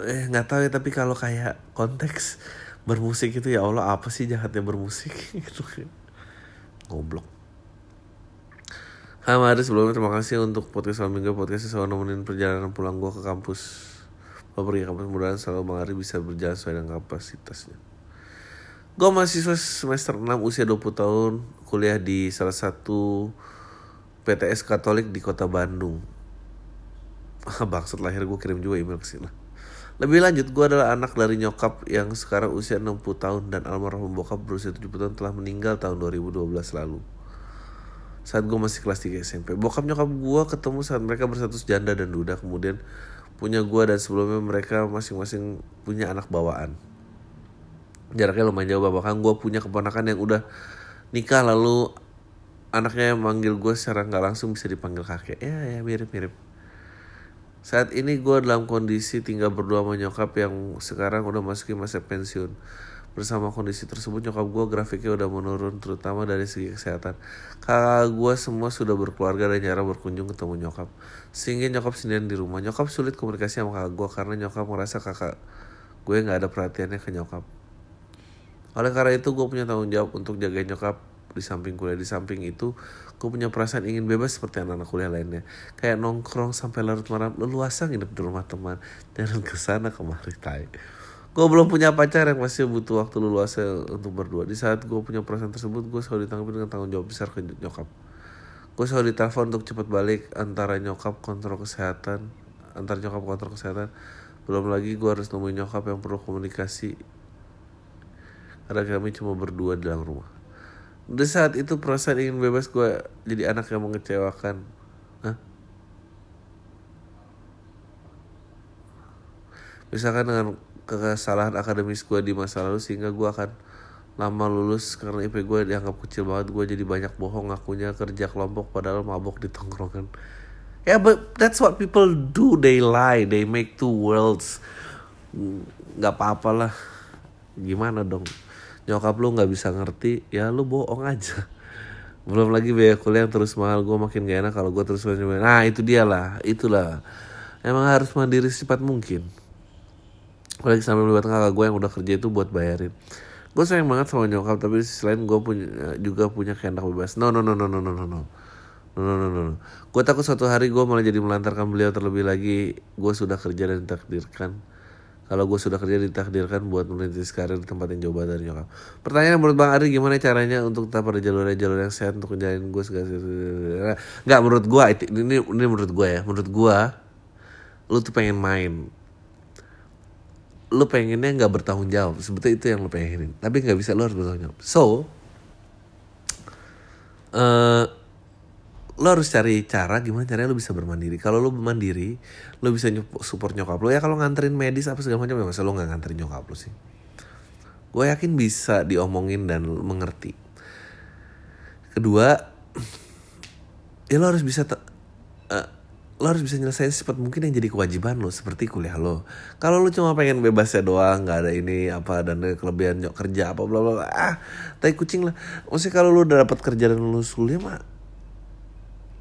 eh nggak tahu ya tapi kalau kayak konteks bermusik itu ya Allah apa sih jahatnya bermusik gitu goblok Hai Mari sebelumnya terima kasih untuk podcast minggu. Podcast selalu nemenin perjalanan pulang gue ke kampus. Gue pergi kampus mudah selalu Bang Ari bisa berjalan sesuai dengan kapasitasnya. Gue mahasiswa semester 6 usia 20 tahun Kuliah di salah satu PTS Katolik di kota Bandung. Bang setelah akhir gue kirim juga email ke sini. Lebih lanjut, gue adalah anak dari nyokap yang sekarang usia 60 tahun dan almarhum bokap berusia 70 tahun telah meninggal tahun 2012 lalu. Saat gue masih kelas 3 SMP. Bokap nyokap gue ketemu saat mereka berstatus janda dan duda. Kemudian punya gue dan sebelumnya mereka masing-masing punya anak bawaan. Jaraknya lumayan jauh bahkan gue punya keponakan yang udah nikah lalu anaknya yang manggil gue secara nggak langsung bisa dipanggil kakek. Ya ya mirip-mirip. Saat ini gue dalam kondisi tinggal berdua sama nyokap yang sekarang udah masukin masa pensiun. Bersama kondisi tersebut nyokap gue grafiknya udah menurun terutama dari segi kesehatan. Kakak gue semua sudah berkeluarga dan jarang berkunjung ketemu nyokap. Sehingga nyokap sendirian di rumah. Nyokap sulit komunikasi sama kakak gue karena nyokap merasa kakak gue gak ada perhatiannya ke nyokap. Oleh karena itu gue punya tanggung jawab untuk jaga nyokap di samping kuliah di samping itu gue punya perasaan ingin bebas seperti anak-anak kuliah lainnya kayak nongkrong sampai larut malam leluasa nginep di rumah teman jangan ke sana kemari tay gue belum punya pacar yang masih butuh waktu luasa untuk berdua. Di saat gue punya perasaan tersebut gue selalu ditanggapi dengan tanggung jawab besar ke nyokap. Gue selalu ditelepon untuk cepat balik antara nyokap kontrol kesehatan antar nyokap kontrol kesehatan. Belum lagi gue harus nemuin nyokap yang perlu komunikasi. Karena kami cuma berdua di dalam rumah. Di saat itu perasaan ingin bebas gue jadi anak yang mengecewakan. Hah? misalkan dengan kesalahan akademis gue di masa lalu sehingga gue akan lama lulus karena IP gue dianggap kecil banget. Gue jadi banyak bohong ngakunya kerja kelompok padahal mabok di tongkrongan. Ya yeah, but that's what people do. They lie. They make two worlds. Nggak apa-apa lah. Gimana dong? Nyokap lu nggak bisa ngerti. Ya lu bohong aja. Belum lagi biaya kuliah yang terus mahal. Gue makin gak enak kalau gue terus nah itu dia lah. Itulah. Emang harus mandiri secepat mungkin lagi sambil melibatkan kakak gue yang udah kerja itu buat bayarin. Gue sayang banget sama nyokap tapi selain gue punya juga punya kehendak bebas. No no no no no no no no. No no no no gue takut suatu hari gue malah jadi melantarkan beliau terlebih lagi. Gue sudah kerja dan ditakdirkan. Kalau gue sudah kerja ditakdirkan buat merintis karir di tempat yang jauh dari nyokap. Pertanyaan menurut Bang Ari gimana caranya untuk tetap pada jalur-jalur yang sehat untuk menjalin gue segala Nggak menurut gue ini ini menurut gue ya. Menurut gue lu tuh pengen main lu pengennya nggak bertanggung jawab. Sebetulnya itu yang lu pengenin. Tapi nggak bisa lu harus bertanggung jawab. So uh, lo harus cari cara gimana caranya lo bisa bermandiri. Kalau lo mandiri lo bisa support nyokap lo ya kalau nganterin medis apa segala macam ya masa lo nggak nganterin nyokap lo sih? Gue yakin bisa diomongin dan mengerti. Kedua ya lo harus bisa lo harus bisa nyelesain secepat mungkin yang jadi kewajiban lo seperti kuliah lo. Kalau lo cuma pengen bebasnya doang nggak ada ini apa dan kelebihan nyok kerja apa bla bla ah tapi kucing lah. Maksudnya kalau lo udah dapat kerja dan lulus kuliah mah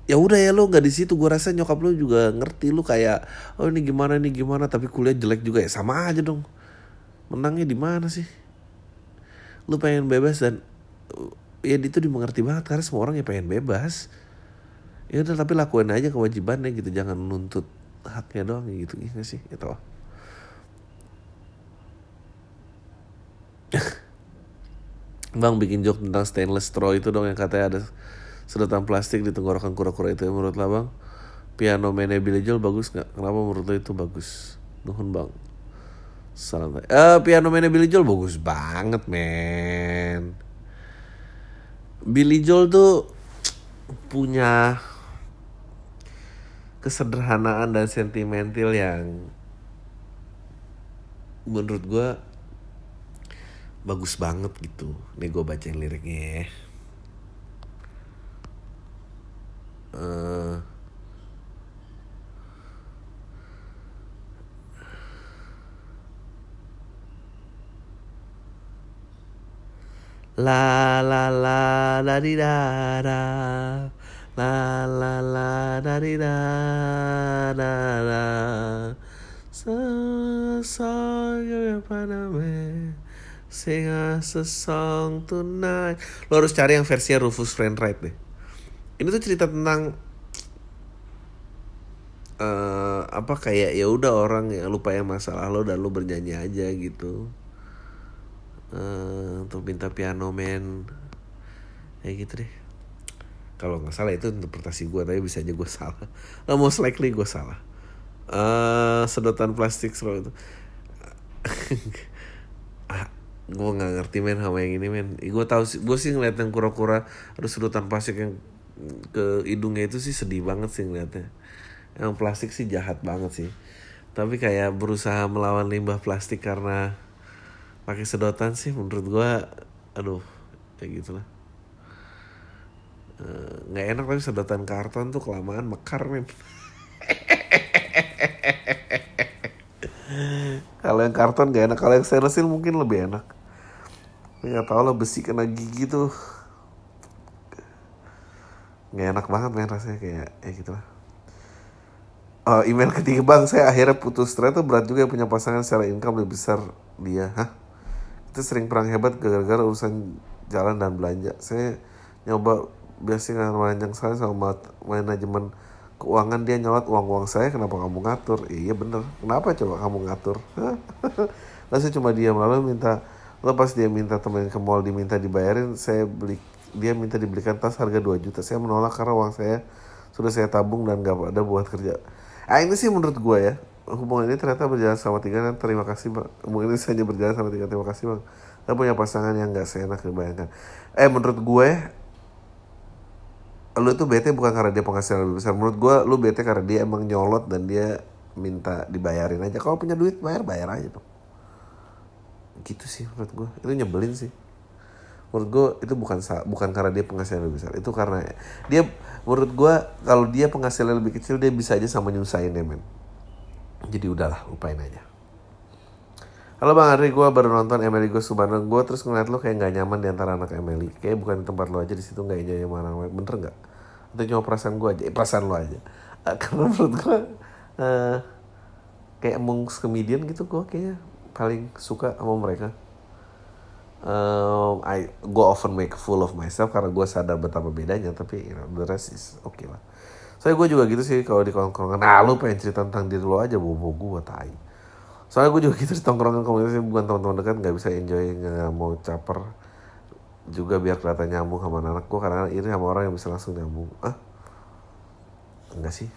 ya udah ya lo nggak di situ. Gue rasa nyokap lo juga ngerti lo kayak oh ini gimana ini gimana tapi kuliah jelek juga ya sama aja dong. Menangnya di mana sih? Lo pengen bebas dan ya itu dimengerti banget karena semua orang ya pengen bebas ya udah tapi lakuin aja kewajibannya gitu. Jangan nuntut haknya doang gitu. Gitu sih? Gitu. Bang bikin joke tentang stainless straw itu dong yang katanya ada sedotan plastik di tenggorokan kura-kura itu menurut lah bang. Piano mainnya Billy Joel bagus nggak? Kenapa menurut lo itu bagus? Nuhun bang. Salam eh uh, piano mainnya Billy Joel bagus banget men. Billy Joel tuh punya kesederhanaan dan sentimental yang menurut gue bagus banget gitu. Nih gue bacain liriknya ya. Uh, La la la la di da da La la la da di da da da So so you're Sing us a song tonight. Lo harus cari yang versinya Rufus Wainwright deh. Ini tuh cerita tentang uh, apa kayak ya udah orang yang lupa yang masalah lo dan lo bernyanyi aja gitu. Uh, untuk minta piano man kayak gitu deh. Kalau nggak salah itu interpretasi gue tapi bisa aja gue salah. Uh, most likely gue salah. Uh, sedotan plastik straw itu. gue nggak ngerti men sama yang ini men gue tahu sih gue sih ngeliat yang kura-kura ada sedotan plastik yang ke hidungnya itu sih sedih banget sih ngeliatnya yang plastik sih jahat banget sih tapi kayak berusaha melawan limbah plastik karena pakai sedotan sih menurut gue aduh kayak gitulah eh, nggak enak tapi sedotan karton tuh kelamaan mekar men kalau yang karton gak enak kalau yang stainless mungkin lebih enak. Nggak tau lah besi kena gigi tuh. Nggak enak banget main rasanya kayak ya gitu lah. Oh, email ketiga bang saya akhirnya putus. Ternyata berat juga punya pasangan secara income lebih besar dia. Hah? Itu sering perang hebat gara-gara urusan jalan dan belanja. Saya nyoba biasanya melanjang saya sama manajemen keuangan dia nyolot uang uang saya kenapa kamu ngatur? Iya bener. Kenapa coba kamu ngatur? Lalu saya cuma diam lalu minta lo pas dia minta temen ke mall diminta dibayarin saya beli dia minta dibelikan tas harga 2 juta. Saya menolak karena uang saya sudah saya tabung dan gak ada buat kerja. Ah ini sih menurut gue ya hubungan ini ternyata berjalan sama tiga dan terima kasih bang. Hubungan ini saja berjalan sama tiga terima kasih bang. Kita punya pasangan yang gak seenak dibayangkan eh menurut gue lu itu bete bukan karena dia penghasilan lebih besar. Menurut gue lu bete karena dia emang nyolot dan dia minta dibayarin aja. Kalau punya duit bayar bayar aja dong gitu sih menurut gue itu nyebelin sih. Menurut gue itu bukan bukan karena dia penghasilan lebih besar. Itu karena dia menurut gue kalau dia penghasilan lebih kecil dia bisa aja sama nyusahin ya men. Jadi udahlah lupain aja Halo Bang Andri, gue baru nonton Emily Gue Subandang gue terus ngeliat lo kayak gak nyaman di antara anak Emily. Kayak bukan di tempat lo aja di situ gak enjoy sama anak Bener gak? Itu cuma perasaan gue aja, eh, perasaan lo aja. Uh, karena menurut gue uh, kayak amongst comedian gitu gue kayaknya paling suka sama mereka um, I go often make full of myself karena gue sadar betapa bedanya tapi you know, the rest is okay lah saya gue juga gitu sih kalau di kongkongan nah lu pengen cerita tentang diri lo aja bobo gue tai soalnya gue juga gitu tongkrongan komunitas bukan teman-teman dekat nggak bisa enjoy nggak mau caper. Juga biar kelihatan nyambung sama anak gue karena ini sama orang yang bisa langsung nyambung. Ah enggak sih.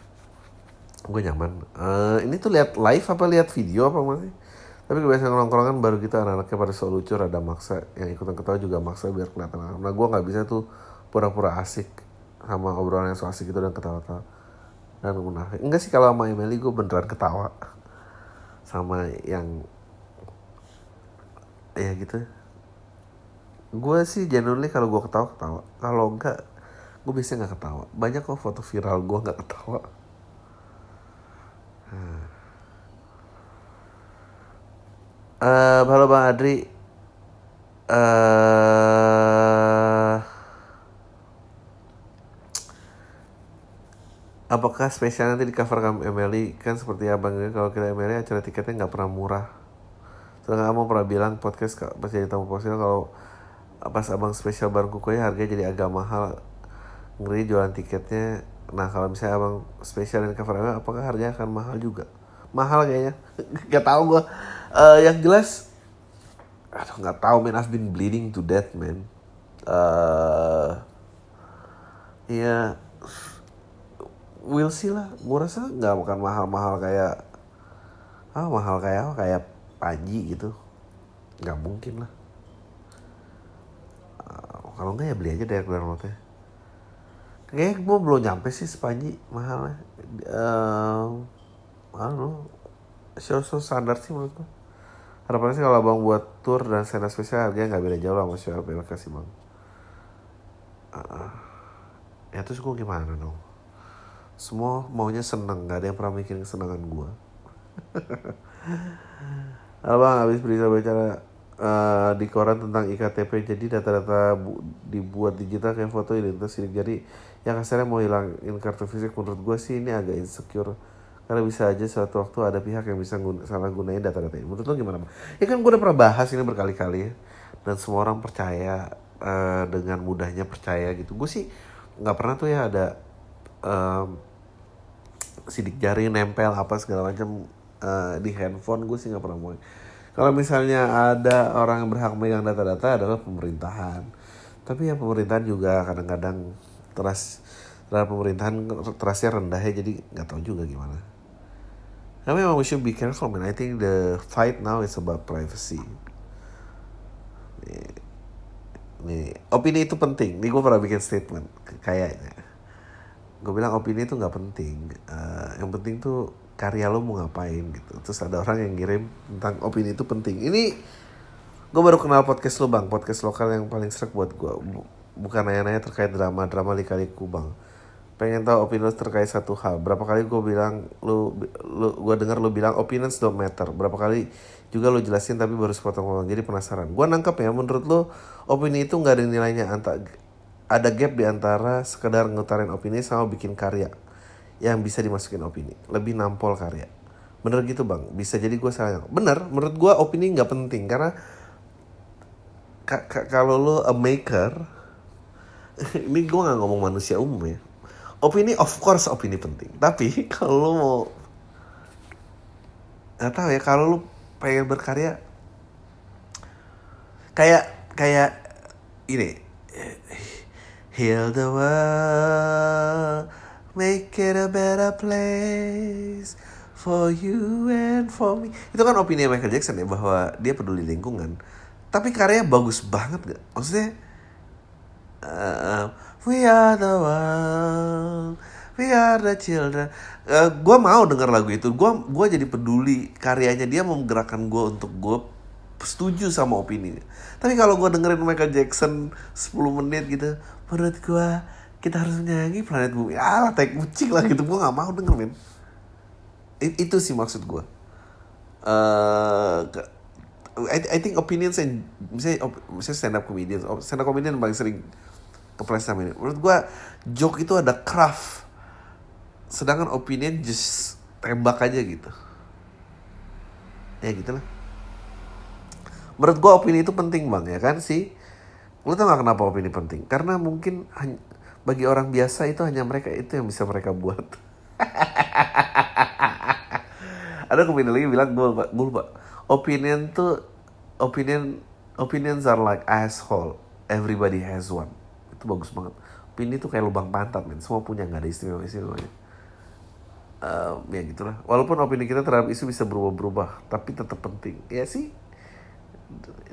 Gue nyaman. Uh, ini tuh lihat live apa lihat video apa masih tapi kebiasaan nongkrongan baru kita anak-anaknya pada so lucu rada maksa. Yang ikutan ketawa juga maksa biar kelihatan nah gue nggak bisa tuh pura-pura asik sama obrolan yang so asik itu dan ketawa-tawa. Dan munafik enggak sih kalau sama Emily gue beneran ketawa sama yang ya gitu gue sih genuinely kalau gue ketawa ketawa kalau enggak gue biasanya nggak ketawa banyak kok foto viral gue nggak ketawa hmm. Uh, halo Bang Adri. Uh, apakah spesial nanti di cover kamu Emily? Kan seperti abang kalau kita Emily acara tiketnya nggak pernah murah. Sedangkan kamu pernah bilang podcast pas jadi tamu podcast kalau pas abang spesial bareng kukunya harganya jadi agak mahal. Ngeri jualan tiketnya. Nah kalau misalnya abang spesial dan cover ML apakah harganya akan mahal juga? Mahal kayaknya. Gak tahu gue uh, yang jelas aduh nggak tahu man. I've been bleeding to death man. Uh, ya we'll see lah. Gue rasa nggak akan mahal-mahal kayak ah mahal kayak kayak Panji gitu. Nggak mungkin lah. Uh, kalau enggak ya beli aja direct downloadnya. Kayaknya gue belum nyampe sih sepanji mahalnya. Um, I don't know show show standar sih menurut gue harapannya sih kalau abang buat tour dan scena spesial harganya nggak beda jauh lah sama show LPLK sih bang. Uh, ya terus gue gimana dong semua maunya seneng nggak ada yang pernah mikirin kesenangan gue abang habis berita bicara uh, di koran tentang iktp jadi data-data dibuat digital kayak foto identitas sidik jari yang kasarnya mau hilangin kartu fisik menurut gue sih ini agak insecure karena bisa aja suatu waktu ada pihak yang bisa guna, salah gunain data-data ini. Menurut lo gimana? Ya kan gue udah pernah bahas ini berkali-kali ya. Dan semua orang percaya uh, dengan mudahnya percaya gitu. Gue sih nggak pernah tuh ya ada um, sidik jari nempel apa segala macam uh, di handphone. Gue sih nggak pernah mau. Kalau misalnya ada orang yang berhak megang data-data adalah pemerintahan. Tapi ya pemerintahan juga kadang-kadang teras terhadap pemerintahan terasnya rendah ya jadi nggak tahu juga gimana. Tapi memang we should be careful man. I think the fight now is about privacy. Nih, nih opini itu penting. Nih gue pernah bikin statement kayaknya. Gue bilang opini itu nggak penting. Uh, yang penting tuh karya lo mau ngapain gitu. Terus ada orang yang ngirim tentang opini itu penting. Ini gue baru kenal podcast lo bang, podcast lokal yang paling serak buat gue bukan nanya-nanya terkait drama-drama lika-liku bang. Pengen tahu opini lu terkait satu hal. Berapa kali gue bilang lu lu gue dengar lu bilang opinions don't matter. Berapa kali juga lu jelasin tapi baru sepotong-potong. Jadi penasaran. Gue nangkep ya menurut lu opini itu nggak ada nilainya. Antara ada gap di antara sekedar ngutarin opini sama bikin karya yang bisa dimasukin opini. Lebih nampol karya. Bener gitu bang? Bisa jadi gue salah. Bener menurut gue opini nggak penting karena kalau lu a maker ini gue nggak ngomong manusia umum ya. Opini of course opini penting. Tapi kalau lo mau nggak tahu ya kalau lo pengen berkarya kayak kayak ini heal the world make it a better place for you and for me. Itu kan opini Michael Jackson ya bahwa dia peduli lingkungan. Tapi karyanya bagus banget gak maksudnya uh, we are the world we are the children. Uh, gue mau denger lagu itu. Gue gua jadi peduli karyanya dia menggerakkan gue untuk gue setuju sama opini. Tapi kalau gue dengerin Michael Jackson 10 menit gitu menurut gue kita harus menyayangi planet bumi. Alah tai kucing lah gitu. Gue gak mau denger men. It, itu sih maksud gue uh, I, I think opinions and misalnya, misalnya stand up comedian stand up comedian paling sering kepleset sama ini. Menurut gue joke itu ada craft. Sedangkan opinion just tembak aja gitu. Ya gitu lah menurut gue opini itu penting bang ya kan sih lu tau gak kenapa opini penting? Karena mungkin bagi orang biasa itu hanya mereka itu yang bisa mereka buat. Ada komedi lagi bilang gue lupa, gue lupa opinion tuh opinion opinions are like asshole. Everybody has one. Itu bagus banget. Opini tuh kayak lubang pantat men. Semua punya nggak ada istimewa istimewanya. Um, ya gitulah. Walaupun opini kita terhadap isu bisa berubah-berubah tapi tetap penting. Ya sih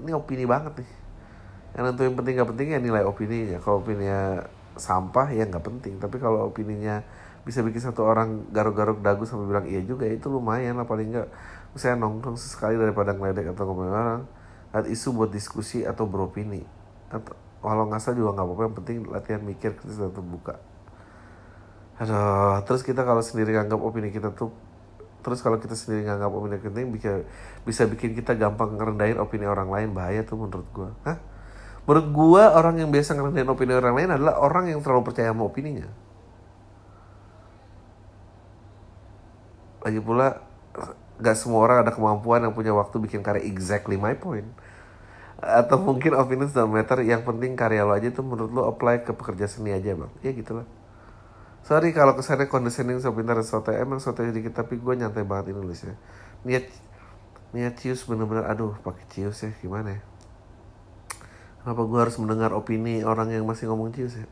ini opini banget nih yang nentuin penting nggak penting ya nilai opininya. Kalau opininya sampah ya nggak penting. Tapi kalau opininya bisa bikin satu orang garuk-garuk dagu sampai bilang iya juga ya itu lumayan lah paling nggak. Misalnya nongkrong sesekali daripada ngeledek atau ngomongin orang lihat isu buat diskusi atau beropini. Atau walau ngasal juga nggak apa-apa yang penting latihan mikir kritis dan terbuka. Aduh terus kita kalau sendiri nganggap opini kita tuh terus kalau kita sendiri nganggap opini kita bisa bisa bikin kita gampang ngerendahin opini orang lain. Bahaya tuh menurut gua. Hah menurut gua orang yang biasa ngerendahin opini orang lain adalah orang yang terlalu percaya sama opininya. Lagi pula gak semua orang ada kemampuan yang punya waktu bikin karya exactly my point. Atau mungkin opinion don't matter yang penting karya lo aja tuh menurut lo apply ke pekerja seni aja bang. Ya gitulah. Sorry kalau kesannya condescending so pintar dan sotoy emang sotoy dikit tapi gue nyantai banget ini nulisnya niat niat cius bener-bener aduh pakai cius ya gimana ya kenapa gue harus mendengar opini orang yang masih ngomong cius ya?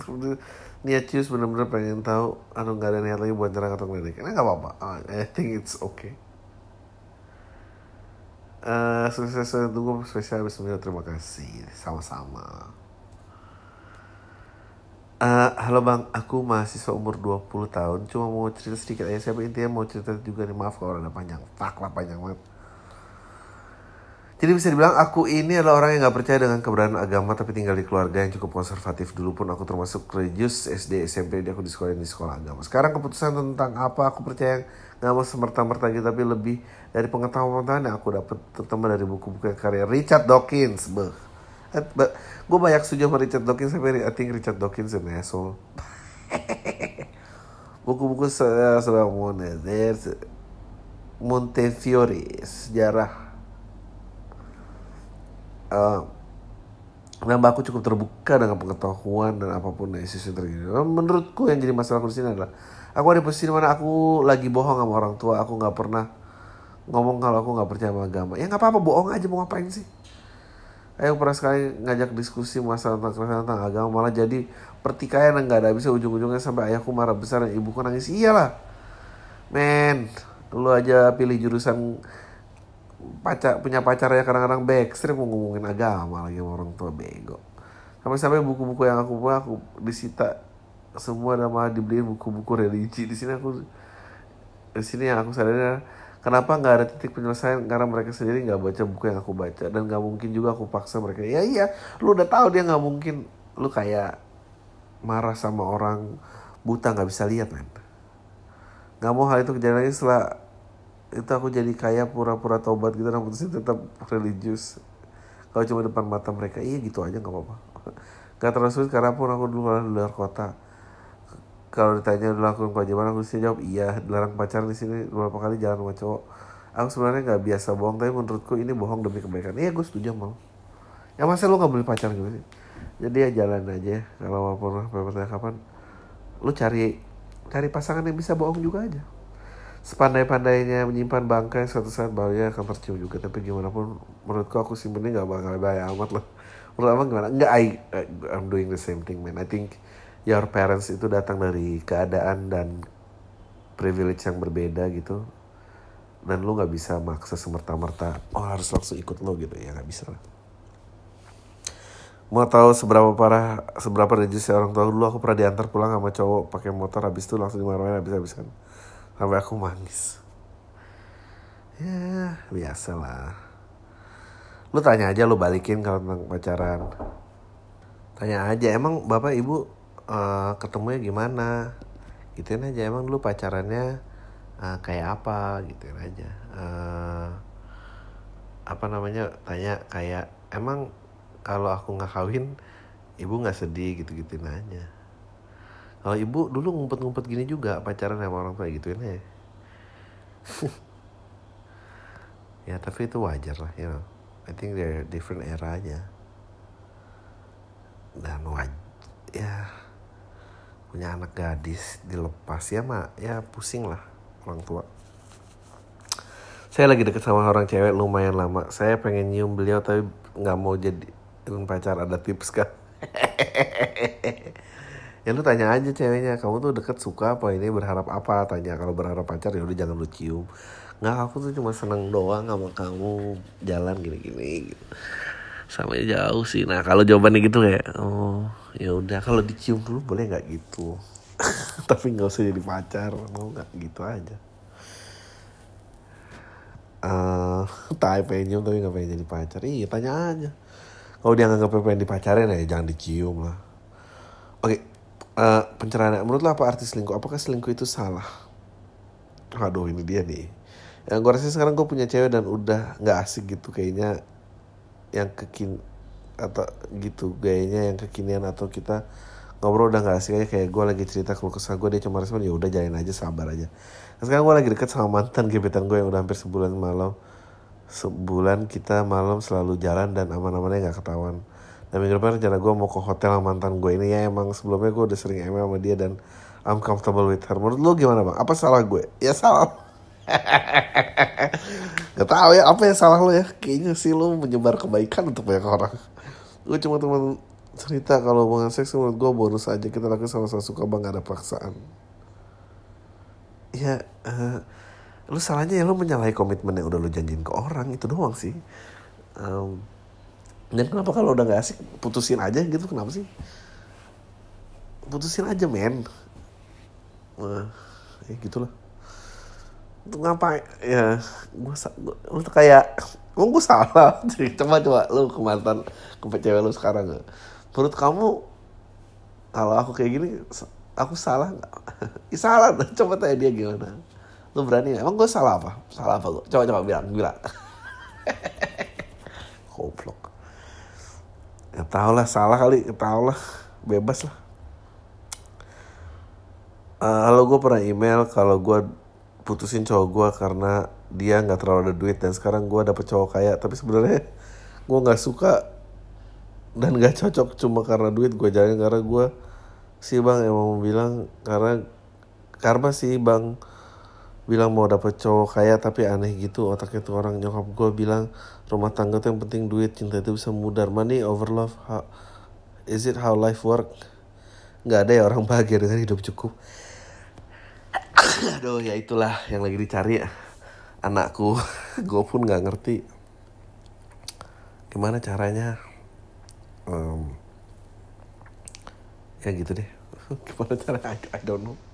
Niat cius bener-bener pengen tahu anu nggak ada niat lagi buat nyerang atau ngeledek ini nggak apa-apa. I think it's okay. Eh, sukses tunggu spesial Bismillah terima kasih. Sama-sama. Eh, halo bang, aku mahasiswa umur 20 tahun. Cuma mau cerita sedikit aja. Siapa intinya mau cerita juga nih. Maaf kalau ada panjang. Fuck lah panjang banget Jadi bisa dibilang aku ini adalah orang yang gak percaya dengan keberadaan agama Tapi tinggal di keluarga yang cukup konservatif Dulu pun aku termasuk religius SD, SMP Di aku di sekolah di sekolah agama. Sekarang keputusan tentang apa aku percaya Gak mau semerta-merta gitu Tapi lebih dari pengetahuan-pengetahuan yang aku dapat Terutama dari buku-buku karya Richard Dawkins Beuh gue banyak setuju sama Richard Dawkins tapi I think Richard Dawkins an asshole. Buku-buku saya sedang Monedes Montefiore sejarah uh, nambah aku cukup terbuka dengan pengetahuan dan apa pun isu yang terjadi. Menurutku yang jadi masalah di sini adalah aku ada posisi mana aku lagi bohong sama orang tua. Aku nggak pernah ngomong kalau aku nggak percaya sama agama. Ya nggak apa-apa bohong aja mau ngapain sih? Ayo pernah sekali ngajak diskusi masalah tentang, tentang agama malah jadi pertikaian yang nggak ada bisa ujung-ujungnya sampai ayahku marah besar dan ibuku nangis iyalah men lu aja pilih jurusan pacar punya pacar ya kadang-kadang backstreet mau ngomongin agama lagi sama orang tua bego. Sampai-sampai buku-buku yang aku punya aku disita semua dan malah dibeliin buku-buku religi. Di sini aku di sini yang aku sadar kenapa nggak ada titik penyelesaian? Karena mereka sendiri nggak baca buku yang aku baca. Dan nggak mungkin juga aku paksa mereka. Ya iya lu udah tahu dia nggak mungkin. Lu kayak marah sama orang buta nggak bisa lihat men. Nggak mau hal itu kejadian lagi setelah itu aku jadi kaya pura-pura tobat gitu dan putusin tetap religius. Kalau cuma depan mata mereka iya gitu aja nggak apa-apa. Nggak terlalu sulit karena pun aku dulu di luar kota. Kalau ditanya dulu aku kewajiban aku sih jawab iya dilarang pacaran di sini beberapa kali jalan sama cowok. Aku sebenarnya nggak biasa bohong tapi menurutku ini bohong demi kebaikan. Iya gue setuju mau ya masa lu nggak boleh pacaran gitu sih? Jadi ya jalan aja kalau walaupun bertanya kapan. Lu cari cari pasangan yang bisa bohong juga aja sepandai-pandainya menyimpan bangkai suatu saat baunya akan tercium juga. Tapi gimana pun menurutku aku simpennya nggak bakal bahaya amat lah. Menurut abang gimana? Nggak I I'm doing the same thing man. I think your parents itu datang dari keadaan dan privilege yang berbeda gitu. Dan lu nggak bisa maksa semerta-merta oh harus langsung ikut lo gitu. Ya nggak bisa lah. Mau tahu seberapa parah seberapa religius orang tua? Dulu aku pernah diantar pulang sama cowok pakai motor habis itu langsung dimarahin habis habisan sampai aku manis ya biasa lah lu tanya aja lu balikin kalau tentang pacaran. Tanya aja emang bapak ibu uh, ketemunya gimana? Gituin aja emang dulu pacarannya uh, kayak apa? Gituin aja. Uh, apa namanya tanya kayak emang kalau aku nggak kawin ibu nggak sedih? Gitu gituin aja kalau ibu dulu ngumpet-ngumpet gini juga pacaran sama orang tua gituin aja. Ya tapi itu wajar lah you know. I think they're different era aja. Dan wajar ya punya anak gadis dilepas ya mak ya pusing lah orang tua. Saya lagi deket sama orang cewek lumayan lama. Saya pengen nyium beliau tapi nggak mau jadi pacar ada tips kan ya lu tanya aja ceweknya kamu tuh deket suka apa? Ini berharap apa? Tanya kalau berharap pacar ya udah jangan lu cium. Nggak aku tuh cuma seneng doang sama kamu jalan gini-gini gitu. Sama jauh sih. Nah kalau jawabannya gitu kayak oh ya udah kalau dicium dulu boleh nggak? Gitu. Tapi nggak usah jadi pacar mau nggak? Gitu aja. Uh, tai pengen nyium tapi nggak pengen jadi pacar. Iya tanya aja. Kalau dia nggak pengen dipacarin ya jangan dicium lah. Oke okay. Uh, pencerahan menurut lo apa arti selingkuh? Apakah selingkuh itu salah? Aduh ini dia nih. Yang gue rasa sekarang gue punya cewek dan udah nggak asik gitu. Kayaknya yang kekin atau gitu gayanya yang kekinian atau kita ngobrol udah nggak asik aja. Kayak gue lagi cerita kalau kesal gue dia cuma respon ya udah jalin aja sabar aja. Nah, sekarang gue lagi deket sama mantan gebetan gue yang udah hampir sebulan malam. Sebulan kita malam selalu jalan dan aman-amannya nggak ketahuan dan minggu depan rencana gue mau ke hotel mantan gue ini. Ya emang sebelumnya gue udah sering email sama dia dan I'm comfortable with her. Menurut lu gimana bang? Apa salah gue ya salah. Gak tau ya apa yang salah lo ya? Kayaknya sih lo menyebar kebaikan untuk banyak orang. Gue cuma teman cerita kalau hubungan seks menurut gue bonus aja. Kita lakukan sama-sama suka bang. Gak ada paksaan. Ya uh, Lu salahnya ya lo menyalahi komitmen yang udah lo janjiin ke orang. Itu doang sih. Um, Dan kenapa kalau udah gak asik putusin aja gitu kenapa sih? Putusin aja men. Uh, Ya gitulah. Untuk ngapain ya gue lu tuh kayak emang gue salah. Coba coba lu ke mantan ke cewek lu sekarang gak menurut kamu kalau aku kayak gini aku salah nggak? Ya, salah. Coba tanya dia gimana. Lu berani gak? emang gue salah apa? Salah apa gue coba coba bilang bilang goblok ya tau lah salah kali tau lah bebas lah. Uh, halo gue pernah email kalau gue putusin cowok gue karena dia nggak terlalu ada duit dan sekarang gue dapet cowok kaya. Tapi sebenarnya gue nggak suka dan gak cocok cuma karena duit gue jalan karena gue si bang emang bilang karena karma sih bang bilang mau dapet cowok kaya tapi aneh gitu otaknya tuh orang. Nyokap gue bilang rumah tangga tuh yang penting duit cinta itu bisa mudar. Money over love how, is it how life work? Nggak ada ya orang bahagia dengan hidup cukup. Aduh ya itulah yang lagi dicari. Ya anakku gue pun nggak ngerti. Gimana caranya? Um, ya gitu deh. Gimana cara I, I don't know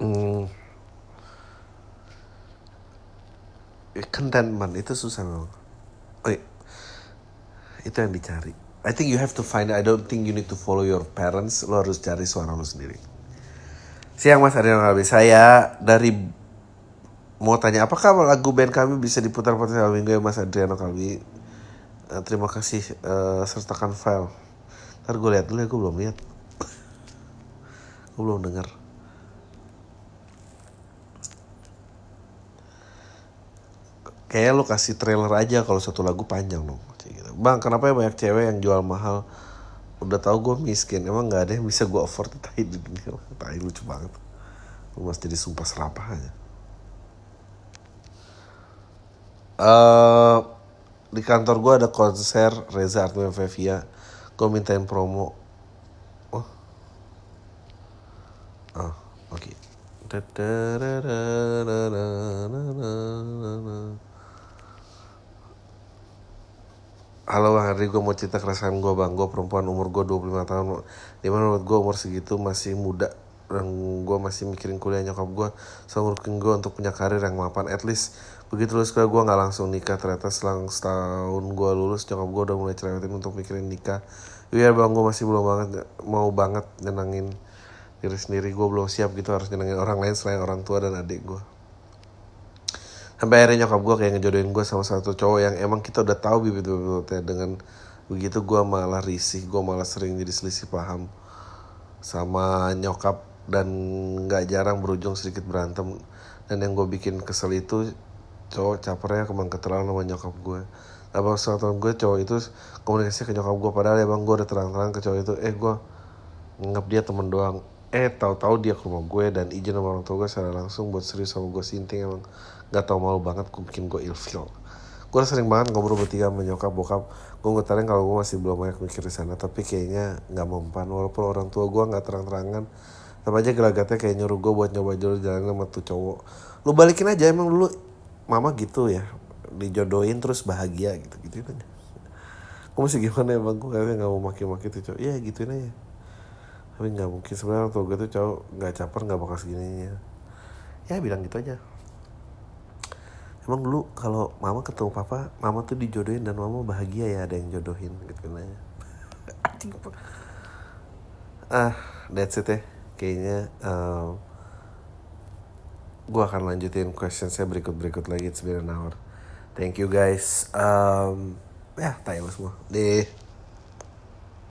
hmm, contentment itu susah memang oh, iya. itu yang dicari I think you have to find. I don't think you need to follow your parents. Lo harus cari suara lo sendiri. Siang Mas Adriano Kalbi. Saya dari mau tanya apakah lagu band kami bisa diputar pada minggu ya Mas Adriano Kalbi. Uh, terima kasih uh, sertakan file. Ntar gue lihat dulu ya, gue belum lihat. gue belum dengar. Kayaknya lo kasih trailer aja kalau satu lagu panjang dong. Bang kenapa ya banyak cewek yang jual mahal? Udah tahu gue miskin. Emang nggak ada yang bisa gue afford tai di dunia tai lucu banget. Lu masih jadi sumpah serapah aja. Uh, di kantor gue ada konser Reza Artume Fevia. Gue mintain promo. Oh. Oh oke. Okay. Hardy, gue mau cerita keresahan gue bang. Gue perempuan umur gue 25 tahun. Di mana menurut gue umur segitu masih muda. Dan gue masih mikirin kuliah nyokap gue Selalu so, gue untuk punya karir yang mapan. At least begitu lulus kuliah gue gak langsung nikah. Ternyata selang setahun gue lulus Nyokap gue udah mulai cerewetin untuk mikirin nikah. Iya bang gue masih belum banget Mau banget nyenangin diri sendiri. Gue belum siap gitu harus nyenangin orang lain Selain orang tua dan adik gue sampai akhirnya nyokap gue kayak ngejodohin gue sama satu cowok yang emang kita udah tahu bibit-bibitnya. Dengan begitu gue malah risih gue malah sering jadi selisih paham sama nyokap dan nggak jarang berujung sedikit berantem. Dan yang gue bikin kesel itu cowok capernya kemang keterlaluan sama nyokap gue Apa suatu gue cowok itu komunikasi ke nyokap gue padahal ya bang gue udah terang-terang ke cowok itu eh gue nganggap dia temen doang. Eh tahu-tahu dia ke rumah gue dan izin sama orang tua gue secara langsung buat serius sama gue sinting emang gak tau malu banget gue bikin gue ilfeel gue sering banget ngobrol bertiga sama nyokap bokap. Gue ngetarin kalau gue masih belum banyak mikir di sana tapi kayaknya nggak mempan. Walaupun orang tua gue nggak terang-terangan tapi aja gelagatnya kayak nyuruh gue buat nyoba dulu jalan sama tuh cowok. Lu balikin aja emang dulu mama gitu ya. Dijodohin terus bahagia gitu gitu aja. Gue masih gimana ya bang? Gue kayaknya nggak mau maki-maki tuh cowok. Iya gituin aja. Tapi nggak mungkin. Sebenarnya tuh gue tuh cowok nggak caper nggak bakal segininya. Ya bilang gitu aja emang dulu kalau mama ketemu papa mama tuh dijodohin dan mama bahagia ya ada yang jodohin gitu nanya ah that's it ya. Kayaknya um, gue akan lanjutin question saya berikut berikut lagi it's been an hour. Thank you guys. Um, ya tayo semua. Deh